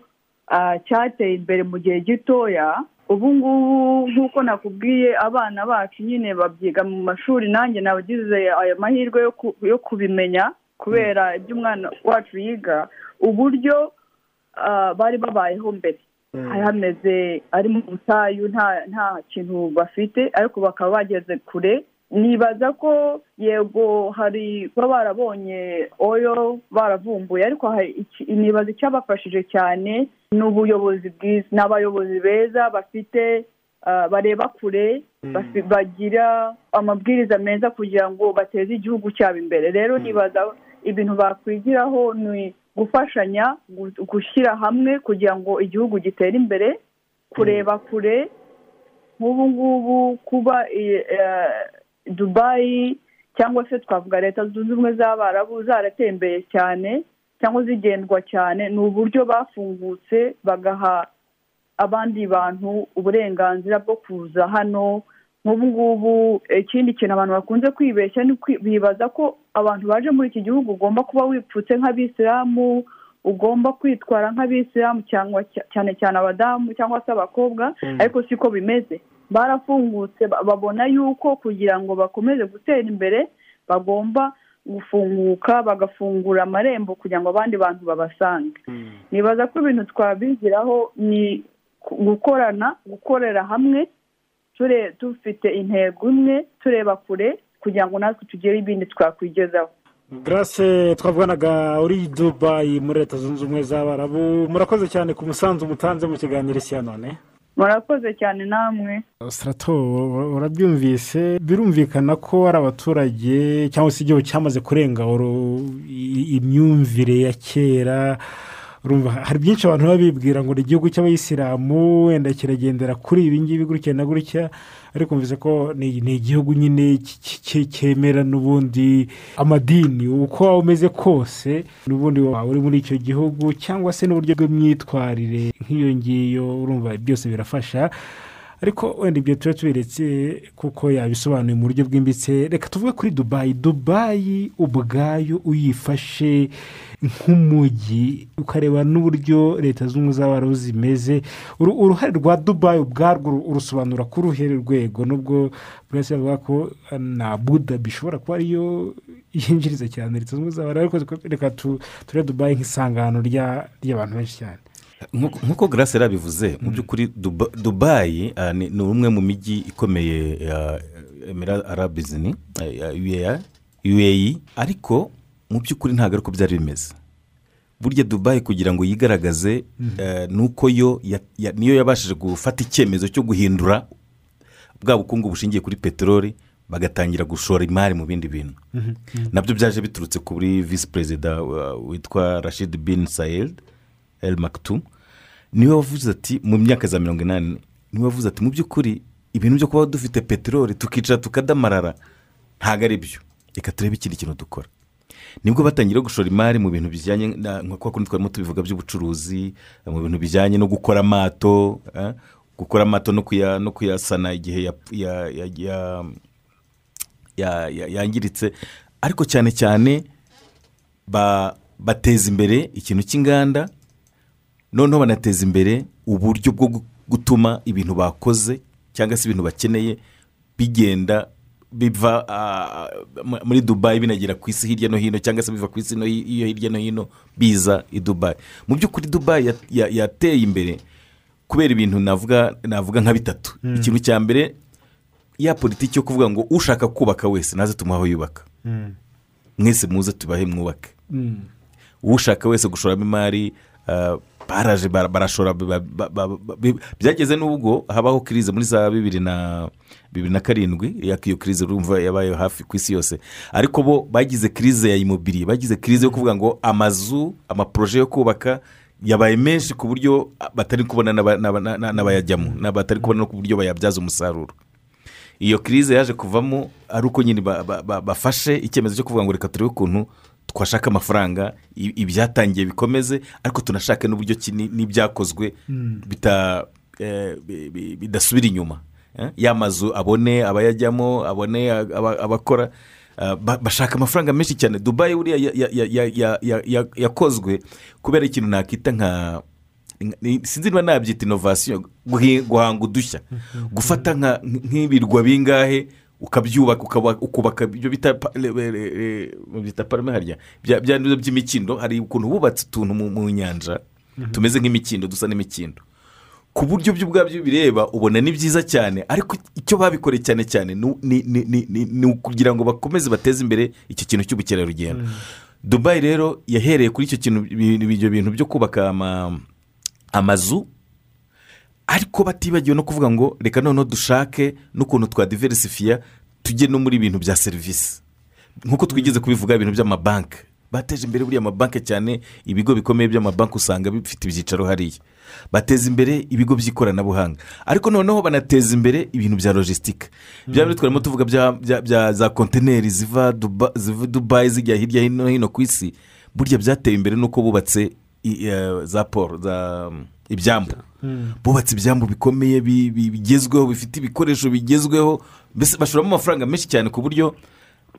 K: cyateye imbere mu gihe gitoya. Ubu ngubu nk'uko nakubwiye abana bacu nyine babyiga mu mashuri nanjye nabagize ayo mahirwe yo ku- yo kubimenya kubera ibyo umwana wacu yiga uburyo ah, bari babayeho mbere. Hari hameze ari mu butayu nta kintu bafite ariko bakaba bageze kure. Nibaza ko yego hari kuba barabonye oyo baravumbuye ariko nibaza icyabafashije cyane ni ubuyobozi bwiza ni abayobozi beza bafite ah, bareba kure bafi- bagira amabwiriza meza kugira ngo bateze igihugu cyabo imbere. Rero nibaza ibintu bakwigiraho ni gufashanya gu- gushyira hamwe kugira ngo igihugu gitere imbere kureba kure. Nk'ubu ngubu kuba eh, dubayi cyangwa se twavuga leta zunze ubumwe z'abarabu zaratembeye cyane cyangwa zigendwa cyane ni uburyo bafungutse bagaha abandi bantu uburenganzira bwo kuza hano nk'ubu ngubu ikindi kintu abantu bakunze kwibeshya ni bibaza ko abantu baje muri iki gihugu ugomba kuba wipfutse nk'abisilamu ugomba kwitwara nk'abisilamu cyangwa cya- cyane cyane abadamu cyangwa se abakobwa
L: Mm.
K: ariko siko bimeze barafungutse ba- babona yuko kugira ngo bakomeze gutera imbere bagomba gufunguka bagafungura amarembo kugira ngo abandi bantu babasange. Nibaza ko ibintu twabigiraho ni gukorana gukorera hamwe ture- dufite intego imwe tureba kure kugira ngo natwe tugire ibindi twakwigezaho.
E: Garase twavuganaga uri dubayi muri leta zunze ubumwe z'abarabu murakoze cyane ku musanzu mutanze mu kiganiro isi ya none.
K: Murakoze cyane namwe.
E: Sitarato urabyumvise? Birumvikana ko ari abaturage cyangwa se igihugu cyamaze kurenga imyumvire ya kera. Hari byinshi abantu baba bibwira ngo ni igihugu cy'abayisilamu wenda kiragendera kuri ibi ngibi gutya na gutya ariko mvuze ko ni igihugu nyine cyemera n'ubundi amadini uko waba umeze kose n'ubundi waba uri muri icyo gihugu cyangwa se n'uburyo bw'imyitwarire nk'iyo ngiyo urumva byose birafasha. Ariko wenda ibyo tuba tubiretse kuko yabisobanuye mu buryo bwimbitse reka tuvuge kuri dubayi dubayi ubwayo uyifashe nk'umujyi ukareba n'uburyo leta zunze z'abarabu zimeze. Uru- uruhare rwa dubayi ubwarwo uru- urusobanura ku ruhe rwego? Nubwo buri wese ko na buda bishobora kuba ariyo yinjiriza cyane leta zunze z'abarabu ariko reka tu- turebe dubayi nk'isangano rya- ry'abantu benshi cyane.
F: Nk'uko- garasi yarabivuze mu by'ukuri Duba- dubayi ah, ni umwe mu mijyi ikomeye ya emira arabizini uae ariko mu by'ukuri ntabwo ariko byari bimeze. Burya dubayi kugira ngo yigaragaze eh, ni uko yo niyo yabashije gufata icyemezo cyo guhindura bwa bukungu bushingiye kuri peteroli bagatangira gushora imari mu bindi bintu. Nabyo byaje biturutse kuri visi perezida uh, witwa rashid bin sayed el maktum ni we wavuze ati mu myaka za mirongo inani ni we wavuze ati mu by'ukuri ibintu byo kuba dufite peteroli tukicara tukadamarara ntabwo ari byo. Reka turebe ikindi kintu dukora. Nibwo batangira gushora imari mu bintu bijyanye nka kundi twarimo tubivuga by'ubucuruzi mu bintu bijyanye no gukora amato eh, gukora amato no kuya- no kuyasana igihe ya- ya- ya- ya- ya- ya- yangiritse. Ariko cyane cyane ba- bateza imbere ikintu cy'inganda noneho banateza imbere uburyo bwo gu- gutuma ibintu bakoze cyangwa se ibintu bakeneye bigenda biva mu- muri dubayi binagera ku isi hirya no hino cyangwa se biva ku isi iyo hirya no hino biza i dubayi mu by'ukuri dubayi ya- ya- yateye imbere kubera ibintu navuga navuga nka bitatu.
E: Mm.
F: ikintu cya mbere ya politiki yo kuvuga ngo ushaka kubaka wese naze tumuhe aho yubaka. Mwese muze tubahe mwubake. Ushaka wese gushoramo imari baraje bara- barashora byageze n'ubwo habaho kirize muri za bibiri na bibiri na karindwi iyo kirize urumva yabaye hafi ku isi yose. Ariko bo bagize kirize ya imobiri bagize kirize yo kuvuga ngo amazu amaporoje yo kubaka yabaye menshi ku buryo batari kubona n'aba- n'aba- n'aba- n'abayajyamo batari kubona no ku buryo bayabyaza umusaruro. Iyo kirize yaje kuvamo ari uko nyine ba- ba- ba- bafashe icyemezo cyo kuvuga ngo reka turebe ukuntu twashaka amafaranga ibyatangiye bikomeze ariko tunashake n'uburyo ki ni- n'ibyakozwe
E: Mm.
F: bita- eh, bi- bi- bidasubira inyuma. Eh, ya mazu abone abayajyamo abone aba- abakora ba- bashaka amafaranga menshi cyane. Dubayi buriya ya- ya- ya- ya- ya- ya- ya- yakozwe kubera ikintu nakita nka sinzi niba nabyita inovasiyo guhanga udushya. Gufata nka- nk'ibirwa bingahe ukabyubaka ukubaka ibyo bita parame harya bya bya byo by'imikindo hari ukuntu bubatse utuntu mu nyanja
E: Mhm.
F: tumeze nk'imikindo dusa n'imikindo ku buryo byo ubwabyo bireba ubona ni byiza cyane ariko icyo babikoreye cyane cyane ni- ukugira ngo bakomeze bateze imbere icyo kintu cy'ubukerarugendo dubayi rero yahereye kuri icyo kintu ibyo bintu byo kubaka ama- amazu ariko batibagiwe no kuvuga ngo reka noneho dushake n'ukuntu twadiversifiya tujye no muri ibintu bya serivisi nk'uko twigeze kubivuga ibintu by'amabanki. Bateje imbere buriya amabanki cyane ibigo bikomeye by'amabanki usanga bifite ibyicaro hariya. Bateza imbere ibigo by'ikoranabuhanga. Ariko noneho banateza imbere ibintu bya logisitike bya bindi twarimo tuvuga bya- za kontineri ziva Duba- ziva dubayi zijya hirya no hino ku isi. Burya byateye imbere nuko bubatse eh, za poro za ibyambu. Bubatse ibyambu bikomeye bi- bi- bigezweho bifite ibikoresho bigezweho. Mbese bashoramo amafaranga menshi cyane ku buryo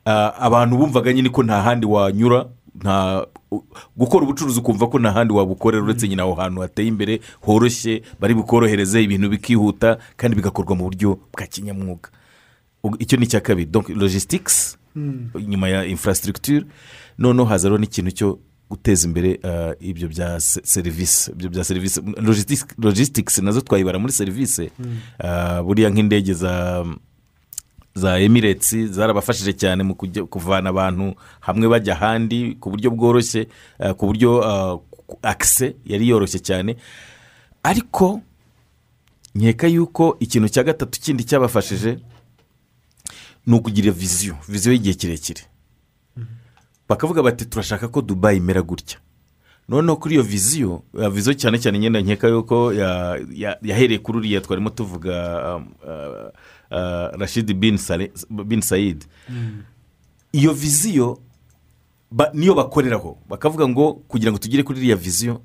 F: ah, abantu bumvaga nyine ko nta handi wanyura nta gukora ubucuruzi ukumva ko nta handi wabukorera uretse nyine aho hantu hateye imbere horoshye bari bukorohereze ibintu bikihuta kandi bigakorwa mu buryo bwa kinyamwuga. Icyo ni icya kabiri. Donc logistics
E: Mm.
F: nyuma ya infrastructure noneho hazaho n'ikintu cyo guteza imbere ah, ibyo bya se- serivisi ibyo bya serivisi logistics na zo twayibara muri serivisi
E: Mm.
F: Ah, buriya nk'indege za za emiretse zarabafashije cyane mu kuvana abantu hamwe bajya ahandi ku buryo bworoshye ah, ku buryo akise yari yoroshye cyane. Ariko nkeka yuko ikintu cya gatatu kindi cyabafashije ni ukugira viziyo. Viziyo y'igihe kirekire. Bakavuga bati turashaka ko dubayi imera gutya. Noneho kuri iyo viziyo viziyo cyane cyane nyine nkeka yuko ya- ya- yahereye kuri uriya twarimo tuvuga um, uh, uh, rashidi bin sayidi iyo viziyo niyo bakoreraho. Bakavuga ngo kugira ngo tugere kuri iriya viziyo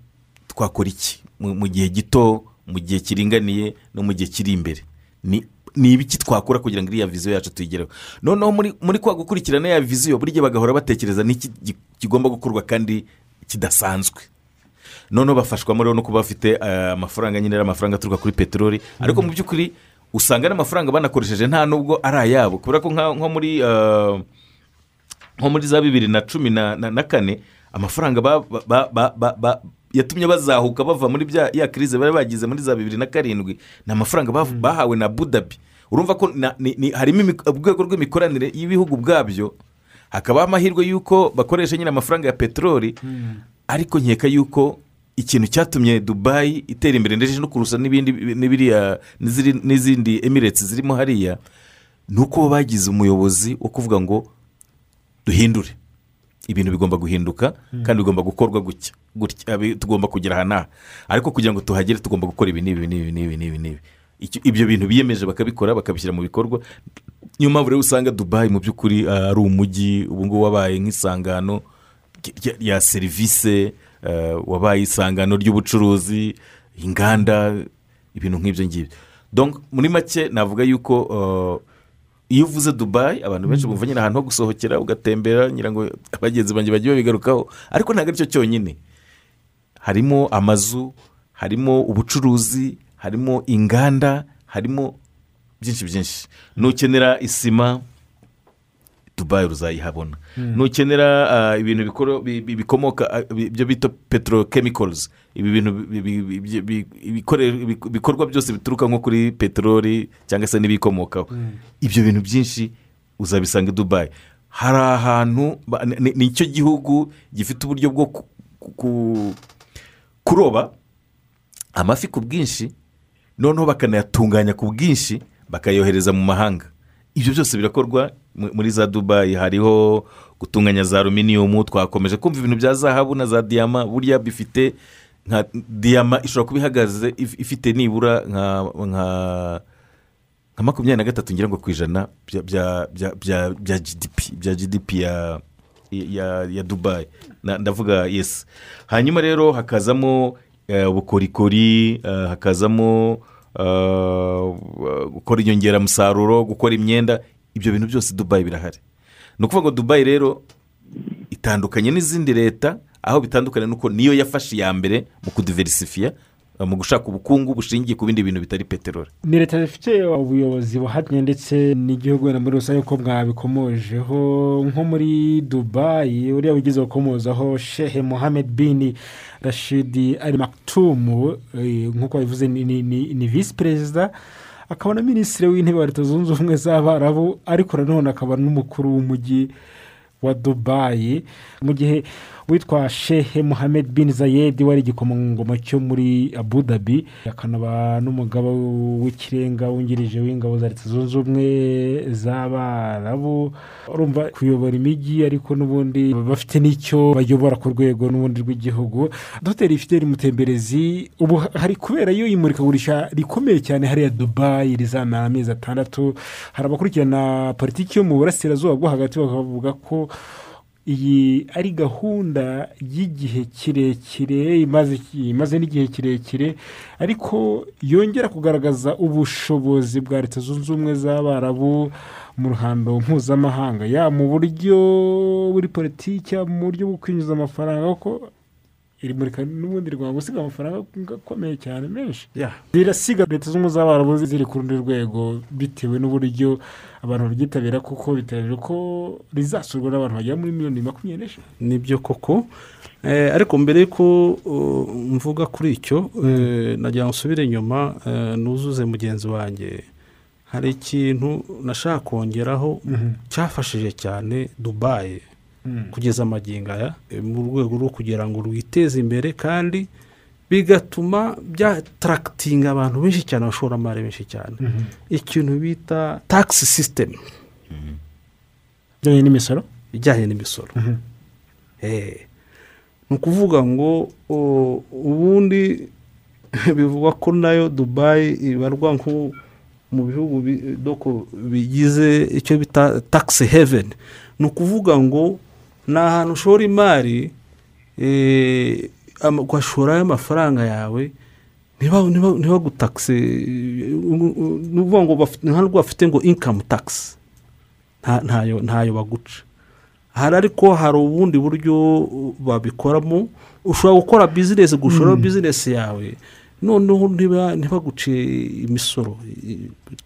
F: twakora iki? Mu gihe gito mu gihe kiringaniye no mu gihe kiri imbere. Ni ni ibiki twakora kugira ngo iriya viziyo yacu tuyigereho? Noneho muri muri kwa gukurikirana ya viziyo buri gihe bagahora batekereza n'iki kigomba gukorwa kandi kidasanzwe. Noneho bafashwamo rero no kuba bafite eh, amafaranga nyine ari amafaranga aturuka kuri peteroli. Ariko mu by'ukuri usanga n'amafaranga banakoresheje nta nubwo ari ayabo. Kubera ko nko muri eh, nko muri za bibiri na cumi na kane amafaranga yatumye bazahuka bava muri bya ya kirize bari bagize muri za bibiri na karindwi ni amafaranga bav- bahawe na budabi urumva ko harimo urwego rw'imikoranire y'ibihugu bwabyo hakabaho amahirwe y'uko bakoresha nyine amafaranga ya peteroli ariko nkeka y'uko ikintu cyatumye dubayi itera imbere ndetse no kurusha n'ibindi n'ibiriya n'iziri- n'izindi emiretse zirimo hariya ni uko bagize umuyobozi wo kuvuga ngo duhindure. Ibintu bigomba guhinduka kandi bigomba gukorwa gutya tugomba kugera aha n'aha. Ariko kugira ngo tuhagere tugomba gukora ibi n'ibi n'ibi n'ibi n'ibi ibyo bintu biyemeje bakabikora bakabishyira mu bikorwa. Niyo mpamvu rero usanga dubayi mu by'ukuri ah, ari umujyi ubu ngubu wabaye nk'isangano rya- serivisi eh, wabaye isangano ry'ubucuruzi inganda ibintu nk'ibyo ngibyo. Muri make navuga yuko eh, iyo uvuze dubayi abantu benshi bumva nyine ahantu ho gusohokera ugatembera ngira ngo abagenzi banjye bagiye babigarukaho. Ariko ntabwo ari cyo cyonyine. Harimo amazu harimo ubucuruzi harimo inganda harimo byinshi byinshi. Nukenera isima dubayi uzayihabona.
E: Mm.
F: nukenera ah, ibintu bikomoka bi- ibyo bita petrochemicals. Ibi bintu bikorwa byose bituruka nko kuri peteroli cyangwa se n'ibikomokaho.
E: Mm.
F: ibyo bintu byinshi uzabisanga i dubayi hari ahantu ni- icyo gihugu gifite uburyo bwo ku- ku- kuroba amafi ku bwinshi noneho bakanayatunganya ku bwinshi bakayohereza mu mahanga. Ibyo byose birakorwa muri za dubayi hariho gutunganya za aluminiyumu twakomeje kumva ibintu bya zahabu na za diyama. Burya bifite nka diyama ishobora kuba ihagaze if- ifite nibura nka makumyabiri na gatatu ngira ngo ku ijana bya bya bya gdp ya dubayi ndavuga yesi hanyuma rero hakazamo eh, ubukorikori eh, hakazamo eh, gukora inyongeramusaruro gukora imyenda. Ibyo bintu byose dubayi birahari. Ni ukuvuga ngo dubayi rero itandukanye n'izindi leta aho bitandukanye nuko niyo yafashe iya mbere mu kudiversifiya mu gushaka ubukungu bushingiye ku bindi bintu bitari peteroli.
E: Ni leta zifite ubuyobozi buhamye ndetse n'igihugu muri rusange ko mwabikomojeho. Nko muri dubayi uriya wigeze gukomozaho shehe mohamed bin rashidi ari makitumu eh, nk'uko babivuze ni visi perezida akaba na minisitiri w'intebe wa leta zunze ubumwe z'abarabu ariko nanone akaba n'umukuru w'umujyi wa dubayi mu gihe witwa shehe muhamed bin zayedi wari igikomangoma cyo muri abu dhabi. Akanaba n'umugabo w'ikirenga wungirije w'ingabo za leta zunze ubumwe z'abarabu urumva kuyobora imijyi ariko n'ubundi bafite n'icyo bayobora ku rwego n'ubundi rw'igihugu. Dogiteri fideli mutemberezi ubu hari kubera iyo imurikagurisha rikomeye cyane hariya dubayi rizamara amezi atandatu. Hari abakurikirana politiki yo mu burasirazuba bwo hagati bakavuga ko iyi ari gahunda y'igihe kirekire imaze n'igihe kirekire ariko yongera kugaragaza ubushobozi bwa leta zunze ubumwe z'abarabu mu ruhando mpuzamahanga. Yaba mu buryo buri politiki mu buryo bwo kwinjiza amafaranga kuko iri murika n'ubundi rwanda gusiga amafaranga akomeye cyane menshi. Rirasiga leta zunze ubumwe z'abarabu ziri ku rundi rwego bitewe n'uburyo abantu baryitabira kuko bitabira ko rizasurwa n'abantu bagera muri miliyoni makumyabiri n'eshanu.
H: Nibyo koko. Eh, ariko mbere y'uko uh, mvuga kuri icyo eh, nagira ngo nsubire inyuma eh, nuzuze mugenzi wanjye. Hari ikintu nashaka kongeraho cyafashije cyane dubayi kugeza amagingo aya mu rwego rwo kugira ngo rwiteze imbere kandi bigatuma byatarakitinga abantu benshi cyane abashoramari benshi cyane. Ikintu bita takisi sisitemu
E: bijyanye n'imisoro?
H: Ijyanye n'imisoro. Eh, ni ukuvuga ngo ubundi bivugwa ko na yo dubayi ibarwa nko mu bihugu bigize icyo bita takisi heveni ni ukuvuga ngo ni ahantu ushora imari eh, ama- ugashorayo amafaranga yawe ntiba- ntiba- ntibagutakise ni ukuvuga ngo bafite- ntabwo bafite ngo inkamu takisi nta- ntayo baguca. Hari ariko hari ubundi buryo babikoramo ushobora gukora bizinesi gushora bizinesi yawe. Noneho ntiba- ntibaguce imisoro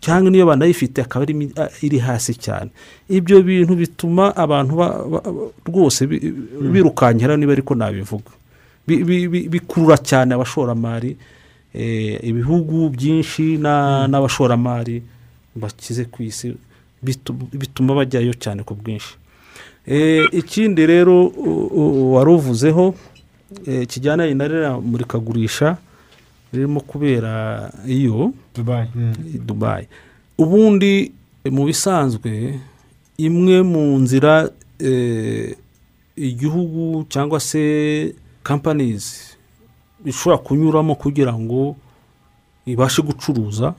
H: cyangwa niyo banayifite akaba iri hasi cyane. Ibyo bintu bituma abantu ba- ba- ba- rwose bi- birukankira niba ariko nabivuga. Bi- bi- bi- bikurura cyane abashoramari eh, ibihugu byinshi na- n'abashoramari bakize ku isi bitu- bituma bajyayo cyane ku bwinshi. Eh, ikindi rero wari uvuzeho eh, kijyana na ririya murikagurisha ririmo kubera iyo dubayi ubundi mu bisanzwe imwe mu nzira igihugu cyangwa se kampanizi ishobora kunyuramo kugira ngo ibashe gucuruza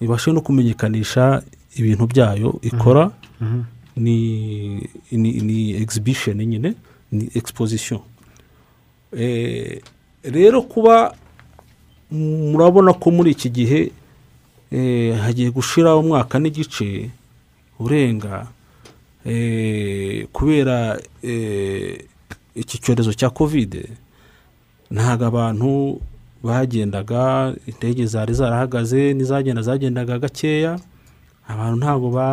H: ibashe no kumenyekanisha ibintu byayo ikora ni ni ni exhibition nyine ni exposition. Eh, rero kuba murabona ko muri iki gihe eh, hagiye gushira umwaka n'igice urenga eh, kubera iki cyorezo cya kovide ntabwo abantu bagendaga indege zari zarahagaze n'izagenda zagendaga gakeya abantu ntabwo ba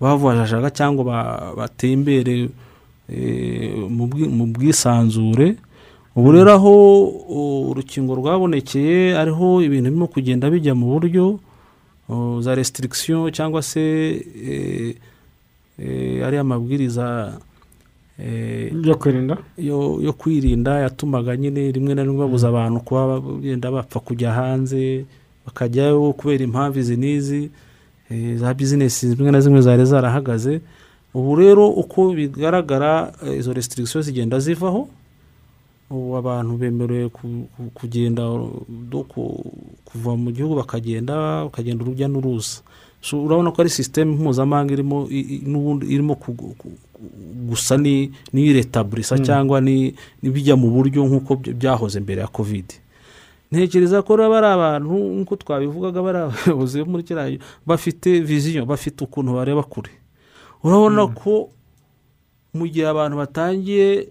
H: bavajajaga cyangwa ba- batembere eh, mu bwi- mu bwisanzure. Ubu rero aho urukingo rwabonekeye ariho ibintu birimo kugenda bijya mu buryo za restriction cyangwa se eh, eh, ariya mabwiriza
E: Yo kwirinda?
H: yo kwirinda yatumaga nyine rimwe na rimwe babuza abantu kuba bagenda bapfa kujya hanze bakajyayo kubera impamvu izi n'izi eh, za bizinesi zimwe na zimwe zari zarahagaze. Ubu rero uko bigaragara eh, izo restriction zigenda zivaho ubu abantu bemerewe ku- ku- kugenda kuva mu gihugu bakagenda bakagenda urujya n'uruza. Urabona ko ari sisiteme mpuzamahanga irimo n'ubundi irimo gusa ni- n'iyiretabulisa
E: Mm.
H: cyangwa ni- n'ibijya mu buryo nk'uko by- byahoze mbere ya kovide ntekereza ko bari abantu nk'uko twabivugaga bari abayobozi bo muri kiriya bafite viziyo bafite ukuntu bareba kure. Urabona ko mu gihe abantu batangiye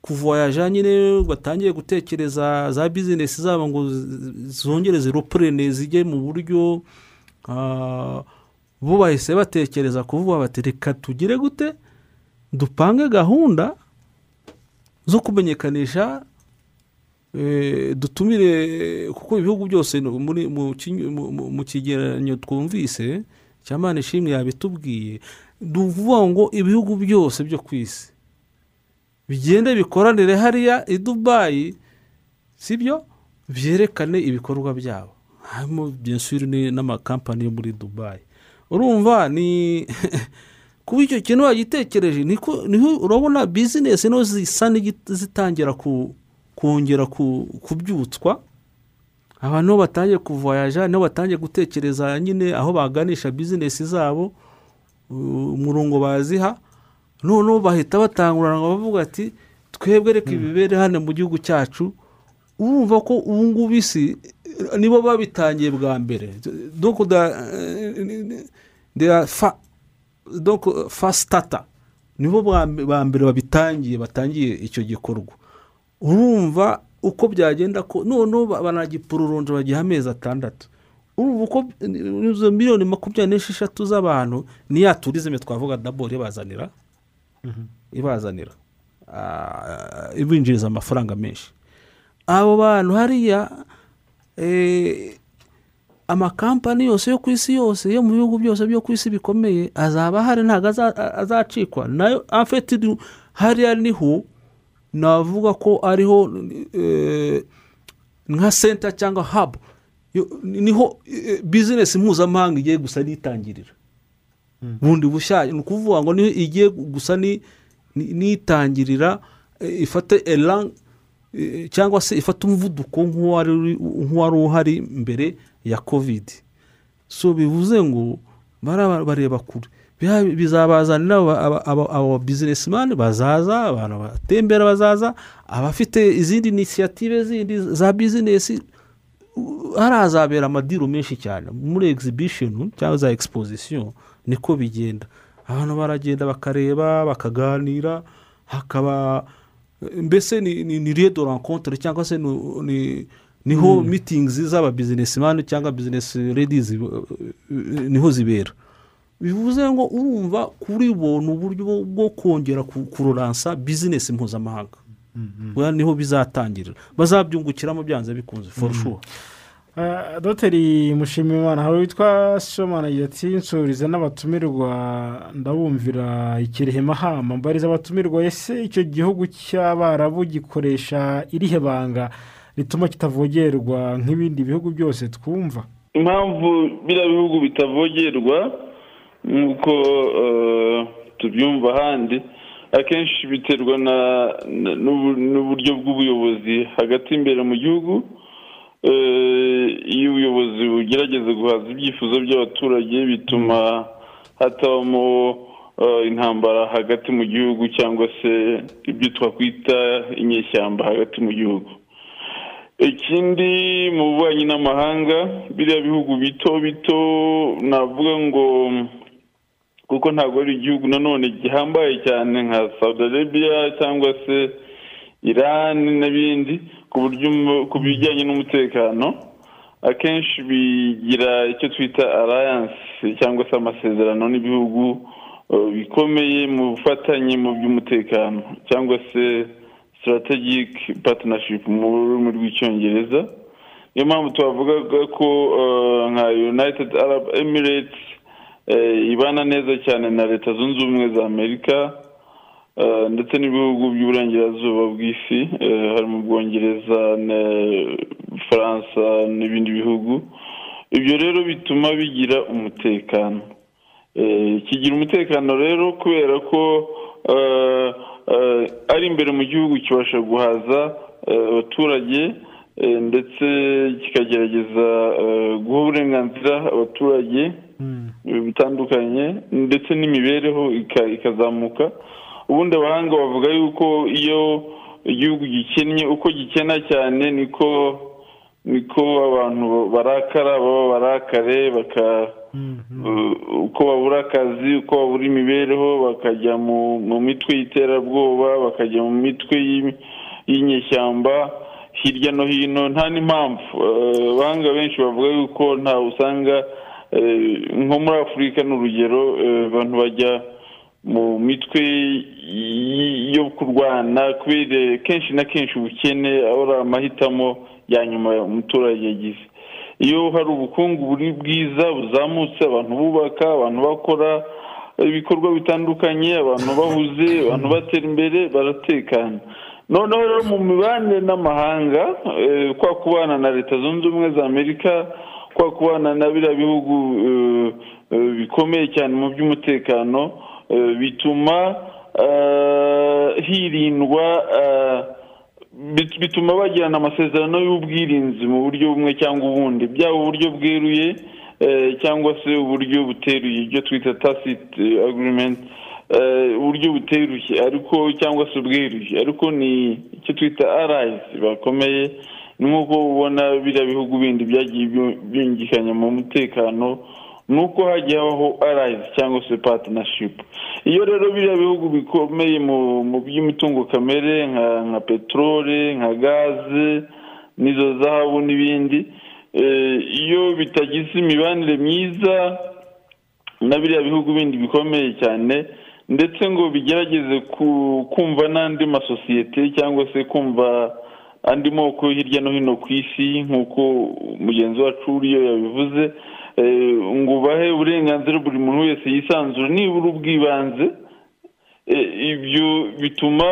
H: kuvoyaja nyine batangiye gutekereza za bizinesi zabo ngo zongere ziropurene zijye mu buryo bo bahise batekereza kuvuga bati reka tugire gute? Dupange gahunda zo kumenyekanisha eh, dutumire kuko ibihugu byose mu kigereranyo twumvise cya mani ishimwe yabitubwiye duvuga ngo ibihugu byose byo ku isi bigende bikoranire hariya i dubayi sibyo? Byerekane ibikorwa byabo. Harimo byinshi n'amakampani yo muri dubayi urumva ni kuba icyo kintu wagitekereje ni ho urabona bizinesi no zisa n'izitangira ku kongera ku- kubyutswa. Abantu ni ho batangiye kuvoyaja ni ho batangiye gutekereza nyine aho baganisha bizinesi zabo umurongo baziha. Noneho bahita batangurana ngo bavuga ati twebwe reka ibibere hano mu gihugu cyacu. Urumva ko ubu ngubu isi nibo babitangiye bwa mbere. They are fa- donc fasitata nibo ba mbere babitangiye batangiye icyo gikorwa. Urumva uko byagenda ko noneho ba- banagipururunja bagiha amezi atandatu. Urumva uko izo miliyoni makumyabiri n'esheshatu z'abantu ni ya turizime twavuga daboro ibazanira? Ibazanira. Ah, ibinjiriza amafaranga menshi. Abo bantu hariya amakampani yose yo ku isi yose yo mu bihugu byose byo ku isi bikomeye azaba ahari ntabwo aza- azacikwa. Nayo afite hariya ni ho navuga ko ariho eh, nka senta cyangwa habu ni ho eh, bizinesi mpuzamahanga igiye gusa n'itangirira. Bundi bushyashya ni ukuvuga ngo niyo igiye gusa ni- ni- n'itangirira eh, ifate elan eh, cyangwa se ifata umuvuduko nk'uwari uhari mbere ya kovidi so bivuze ngo bareba kure. Bizabazanira aba- aba- aba- aba bizinesimani bazaza abantu batembera bazaza abafite izindi inisiyative zindi za bizinesi harazabera amadiro menshi cyane. Muri egizibisheni cyangwa za egisipozisiyo niko bigenda. Abantu baragenda bakareba bakaganira hakaba mbese ni ni ni riye do rencontre cyangwa se ni- ni ni ho
E: Mm.
H: mitingi z'aba bizinesimani cyangwa bizinesi redizi ni ho zibera? Bivuze ngo urumva kuri bo ni uburyo bwo- kongera ku- kuroransa bizinesi mpuzamahanga. Buriya ni ho bizatangirira. Bazabyungukiramo byanze bikunze for sure.
E: Uh, doteri mushimimana hari witwa agira ati nsuriza n'abatumirwa ndabumvira ikirehe mahama mbariza abatumirwa ese icyo gihugu cy'abarabu gikoresha irihe banga rituma kitavogerwa nk'ibindi bihugu byose twumva?
G: Impamvu biriya bihugu bitavogerwa nk'uko eh, tubyumva ahandi akenshi biterwa n'uburyo bw'ubuyobozi hagati imbere mu gihugu iyo ubuyobozi bugerageza guhaza ibyifuzo by'abaturage bituma hatabamo eh, intambara hagati mu gihugu cyangwa se ibyo twakwita inyeshyamba hagati mu gihugu. Ikindi mu bubanyi n'amahanga biriya bihugu bito bito navuga ngo kuko ntabwo ari igihugu nanone gihambaye cyane nka saudi arabia cyangwa se irani n'ibindi ku bijyanye n'umutekano akenshi bigira icyo twita alliance cyangwa se amasezerano n'ibihugu eh, bikomeye mu bufatanye mu by'umutekano cyangwa se strategic partnership mu rurimi rw'icyongereza. Niyo mpamvu twavugaga ko eh, nka united arab emirates eh, ibana neza cyane na leta zunze ubumwe za amerika ndetse n'ibihugu by'uburengerazuba bw'isi eh, harimo ubwongereza na faransa n'ibindi bihugu. Ibyo rero bituma bigira umutekano. Eh, kigira umutekano rero kubera ko eh, ari imbere mu gihugu kibasha guhaza abaturage ndetse kikagerageza guha uburenganzira abaturage eh, bitandukanye ndetse n'imibereho ika- ikazamuka. Ubundi abahanga bavuga yuko iyo igihugu gikennye uko gikena cyane niko niko abantu barakara baba barakare baka Uh, uko babura akazi uko babura imibereho bakajya mu mitwe y'iterabwoba bakajya mu mitwe y'inyeshyamba hirya no hino nta n'impamvu. Uh, abahanga benshi bavuga yuko nta usanga eh, nko muri afurika ni urugero eh, abantu bajya mu mitwe yo kurwana kubera kenshi na kenshi ubukene ari amahitamo ya nyuma umuturage yagize. Iyo hari ubukungu buri bwiza buzamutse abantu bubaka abantu bakora ibikorwa bitandukanye abantu bahuze abantu batera imbere baratekana. Noneho rero mu mibanire n'amahanga eh, kwa kubana na leta zunze ubumwe za amerika kwa kubana na biriya bihugu eh, eh, bikomeye cyane mu by'umutekano bituma eh, hirindwa eh, bit- bituma bagirana amasezerano y'ubwirinzi mu buryo bumwe cyangwa ubundi. Byaba uburyo bweruye eh, cyangwa se uburyo buteruye. Ibyo twita tacit agreement eh, uburyo buteruye ariko cyangwa se ubweruye ariko ni icyo twita allies bakomeye. Ni nk'uko ubona biriya bihugu bindi byagiye byu- byungikanya mu mutekano ni uko hagiye habaho allies cyangwa se partnership. Iyo rero biriya bihugu bikomeye mu by'imitungo kamere nka peteroli nka gaze n'izo zahabu n'ibindi eh, iyo bitagize imibanire myiza na biriya bihugu bindi bikomeye cyane ndetse ngo bigerageze ku- kumva n'andi masosiyete cyangwa se kumva andi moko hirya no hino ku isi nk'uko mugenzi wacu uriyo yabivuze ngo bahe uburenganzira buri muntu wese yisanzura nibura ubw'ibanze Eh, ibyo bituma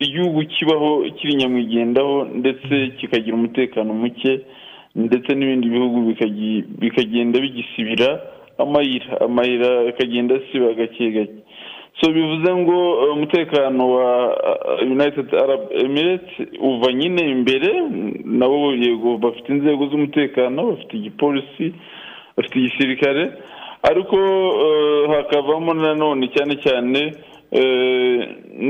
G: igihugu kibaho kiri nyamwigendaho ndetse kikagira umutekano muke ndetse n'ibindi bihugu bikagenda bigisibira amayira. Amayira akagenda asiba gake gake. So bivuze ngo eh, umutekano wa eh, united arab emirates uva nyine imbere nabo yego bafite inzego z'umutekano bafite igipolisi bafite igisirikare ariko eh, hakavamo nanone cyane cyane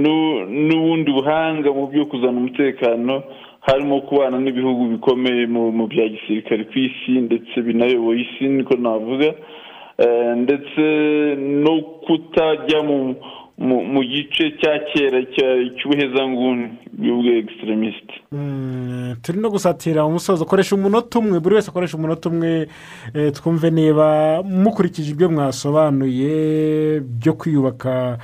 G: nu- n'ubundi buhanga mu byo kuzana umutekano harimo kubana n'ibihugu bikomeye mu bya gisirikare ku isi ndetse binayoboye isi niko navuga. Ndetse no kutajya mu mu- gice cya kera cy'ubuhezanguni bw'ubwo egisiterimisite
E: Mm, turi no gusatira umusozo. Koresha umunota umwe buri wese akoresha umunota umwe eh, twumve niba mukurikije ibyo mwasobanuye byo kwiyubaka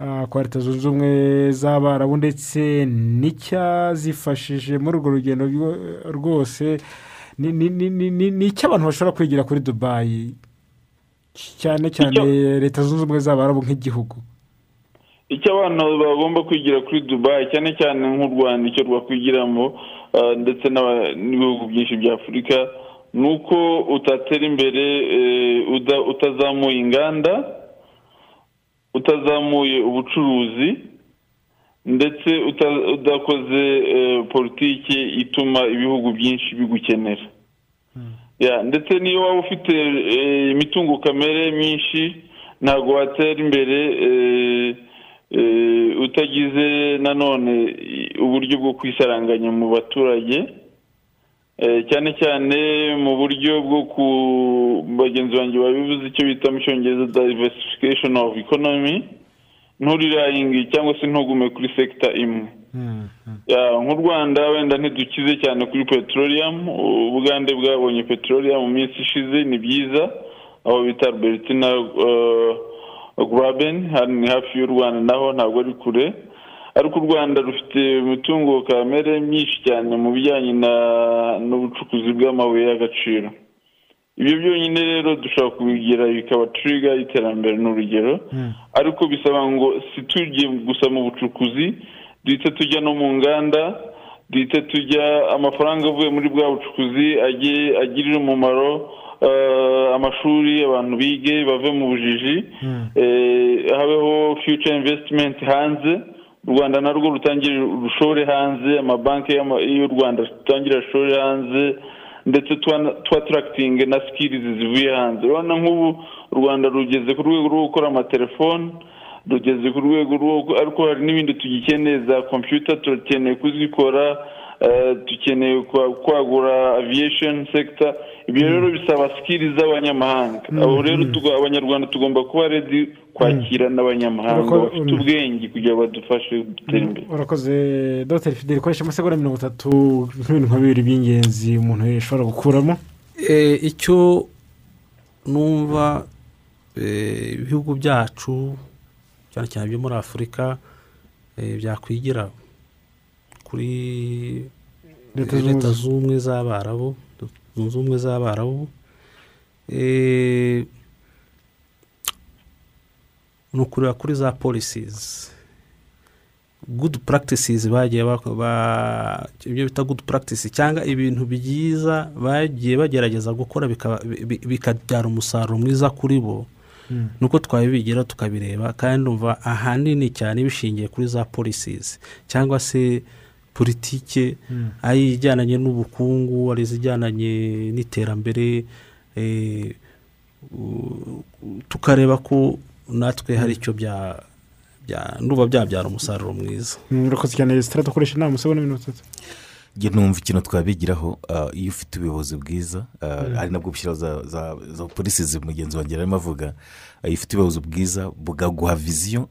E: ah, kwa leta zunze ubumwe z'abarabu ndetse n'icyazifashije muri urwo rugendo rwo- rwose ni- ni- ni- ni ni- ni icyo abantu bashobora kwigira kuri dubayi cyane cyane leta zunze ubumwe z'abarabu nk'igihugu
G: icyo abantu bagomba kwigira kuri dubayi cyane cyane nk'u rwanda icyo rwakwigiramo ah, ndetse n'ibihugu byinshi bya afurika ni uko utatera imbere eh, utazamuye inganda utazamuye ubucuruzi ndetse udakoze eh, politiki ituma ibihugu byinshi bigukenera. Ya, ndetse niyo waba ufite eh, imitungo kamere myinshi ntabwo watera imbere eh, eh, utagize nanone uburyo bwo kwisaranganya mu baturage cyane cyane mu buryo bwo ku bagenzi banjye babivuze icyo bita mu cyongereza diversification of economy nturirahingi cyangwa se ntugume kuri sekita imwe. Ya, nk'u rwanda wenda ntidukize cyane kuri petroleum ubugande bwabonye petroleum mu minsi ishize ni byiza. Aho bita albertina uh, graben hano ni hafi y'u rwanda naho ntabwo ari kure. Ariko u rwanda rufite umutungo kamere myinshi cyane mu bijyanye na n'ubucukuzi bw'amabuye y'agaciro. Ibyo byonyine rero dushobora kubigira bikaba turiga y'iterambere ni urugero ariko bisaba ngo si tujye gusa mu bucukuzi duhite tujya no mu nganda duhite tujya amafaranga avuye muri bwa bucukuzi ajye agirire umumaro eh, amashuri abantu bige bave mu bujiji. Eh, habeho future investment hanze. U rwanda narwo rutangire rushore hanze amabanki y'u rwanda rutangire ashore hanze ndetse tuwatarakitinge na sikirizi zivuye hanze. Urabona nk'ubu u rwanda rugeze ku rwego rwo gukora amatelefone rugeze ku rwego rwo ariko hari n'ibindi tugikeneye za kompiyuta turakeneye kuzikora eh, dukeneye kwa- kwagura aviation sector. Ibyo rero bisaba sikiri z'abanyamahanga abo rero tuga- abanyarwanda tugomba kuba redi kwakira n'abanyamahanga bafite ubwenge kugira ngo badufashe gutera imbere.
E: Urakoze dogiteri fideli koresha amasegonda mirongo itatu nk'ibintu nka bibiri by'ingenzi umuntu ashobora gukuramo?
H: Eh, icyo numva eh, ibihugu byacu cyane cyane byo muri afurika eh, byakwigira kuri
E: Leta
H: eh, z'ubumwe z'abarabu zunze ubumwe z'abarabu. Eh, ni ukureba kuri za polisizi good practices bagiye ibyo bita good practice cyangwa ibintu byiza bagiye bagerageza gukora bikabyara umusaruro mwiza kuri bo. Nuko twabibigira tukabireba kandi numva ahanini cyane bishingiye kuri za polisizi cyangwa se politike
E: Mm.
H: ari ijyananye n'ubukungu ari izijyananye n'iterambere eh, tukareba ko natwe hari icyo bya ndumva byabyara umusaruro mwiza
E: Mm, urakoze cyane resitora dukoresha inama amasegonda mirongo itatu
F: njye numva ikintu twabigiraho ah, iyo ufite ubuyobozi bwiza ah,
E: Mm.
F: ari nabwo bushyiraho za- polisi zi- mugenzi wanjye arimo avuga ah, iyo ufite ubuyobozi bwiza bukaguha viziyo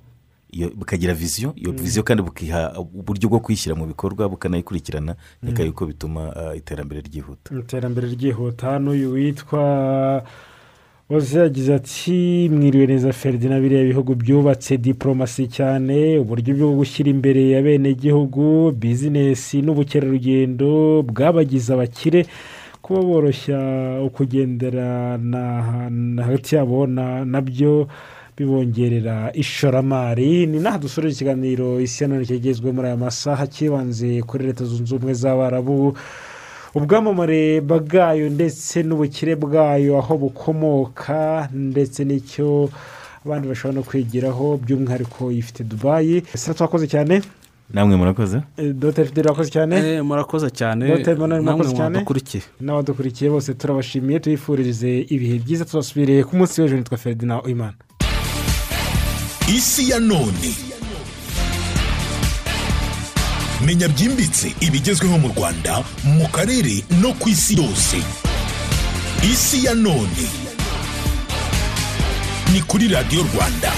F: iyo- bukagira viziyo iyo
E: Mm.
F: viziyo kandi bukiha uburyo bwo kuyishyira mu bikorwa bukanayikurikirana nkeka
E: Mm.
F: yuko bituma iterambere ryihuta
E: iterambere ryihuta n'uyu witwa waze yagize ati mwiriwe neza feridina biriya bihugu byubatse diporomasi cyane uburyo bwo gushyira imbere abenegihugu bizinesi n'ubukerarugendo bwabagize abakire kuba boroshya ukugendera na- na- hagati yabo na- na byo bibongerera ishoramari. Ni n'aha dusura ikiganiro isi ya none kigezwe muri aya masaha kibanze kuri leta zunze ubumwe z'abarabu. Ubwamamare bwayo ndetse n'ubukire bwayo aho bukomoka ndetse n'icyo abandi bashobora no kwigiraho by'umwihariko ifite dubayi ese twakoze cyane?
F: Namwe murakoze?
E: Eh, dr. Fideli wakoze cyane?
H: Eh, murakoze cyane. Namwe
E: murakoze cyane?
H: mwadukurikiye.
E: N'abadukurikiye bose turabashimiye tubifuririze ibihe byiza tuzasubiriye ku munsi w'ejo. Nitwa feridina imana
A: isi ya none. Menya byimbitse ibigezweho mu rwanda mu karere no ku isi yose. Isi ya none. Ni kuri radiyo rwanda.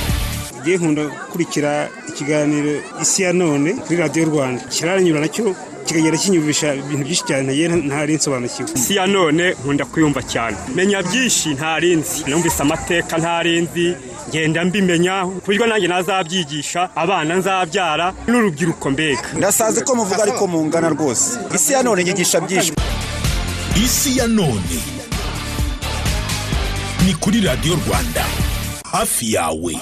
B: Ngiye nkunda gukurikira ikiganiro isi ya none kuri radiyo rwanda. Kiraranyura na cyo kikagenda kinyumvisha ibintu byinshi cyane ntari nsobanukiwe.
C: Isi ya none nkunda kuyumva cyane. Menya byinshi ntarinzi numvise amateka ntarinzi ngenda mbimenya ku buryo nanjye nazabyigisha abana nzabyara n'urubyiruko mbega.
D: Ndasaze ko muvuga ariko mungana rwose. Isi ya none nyigisha byinshi.
A: Isi ya none. Ni kuri radiyo rwanda. Hafi yawe.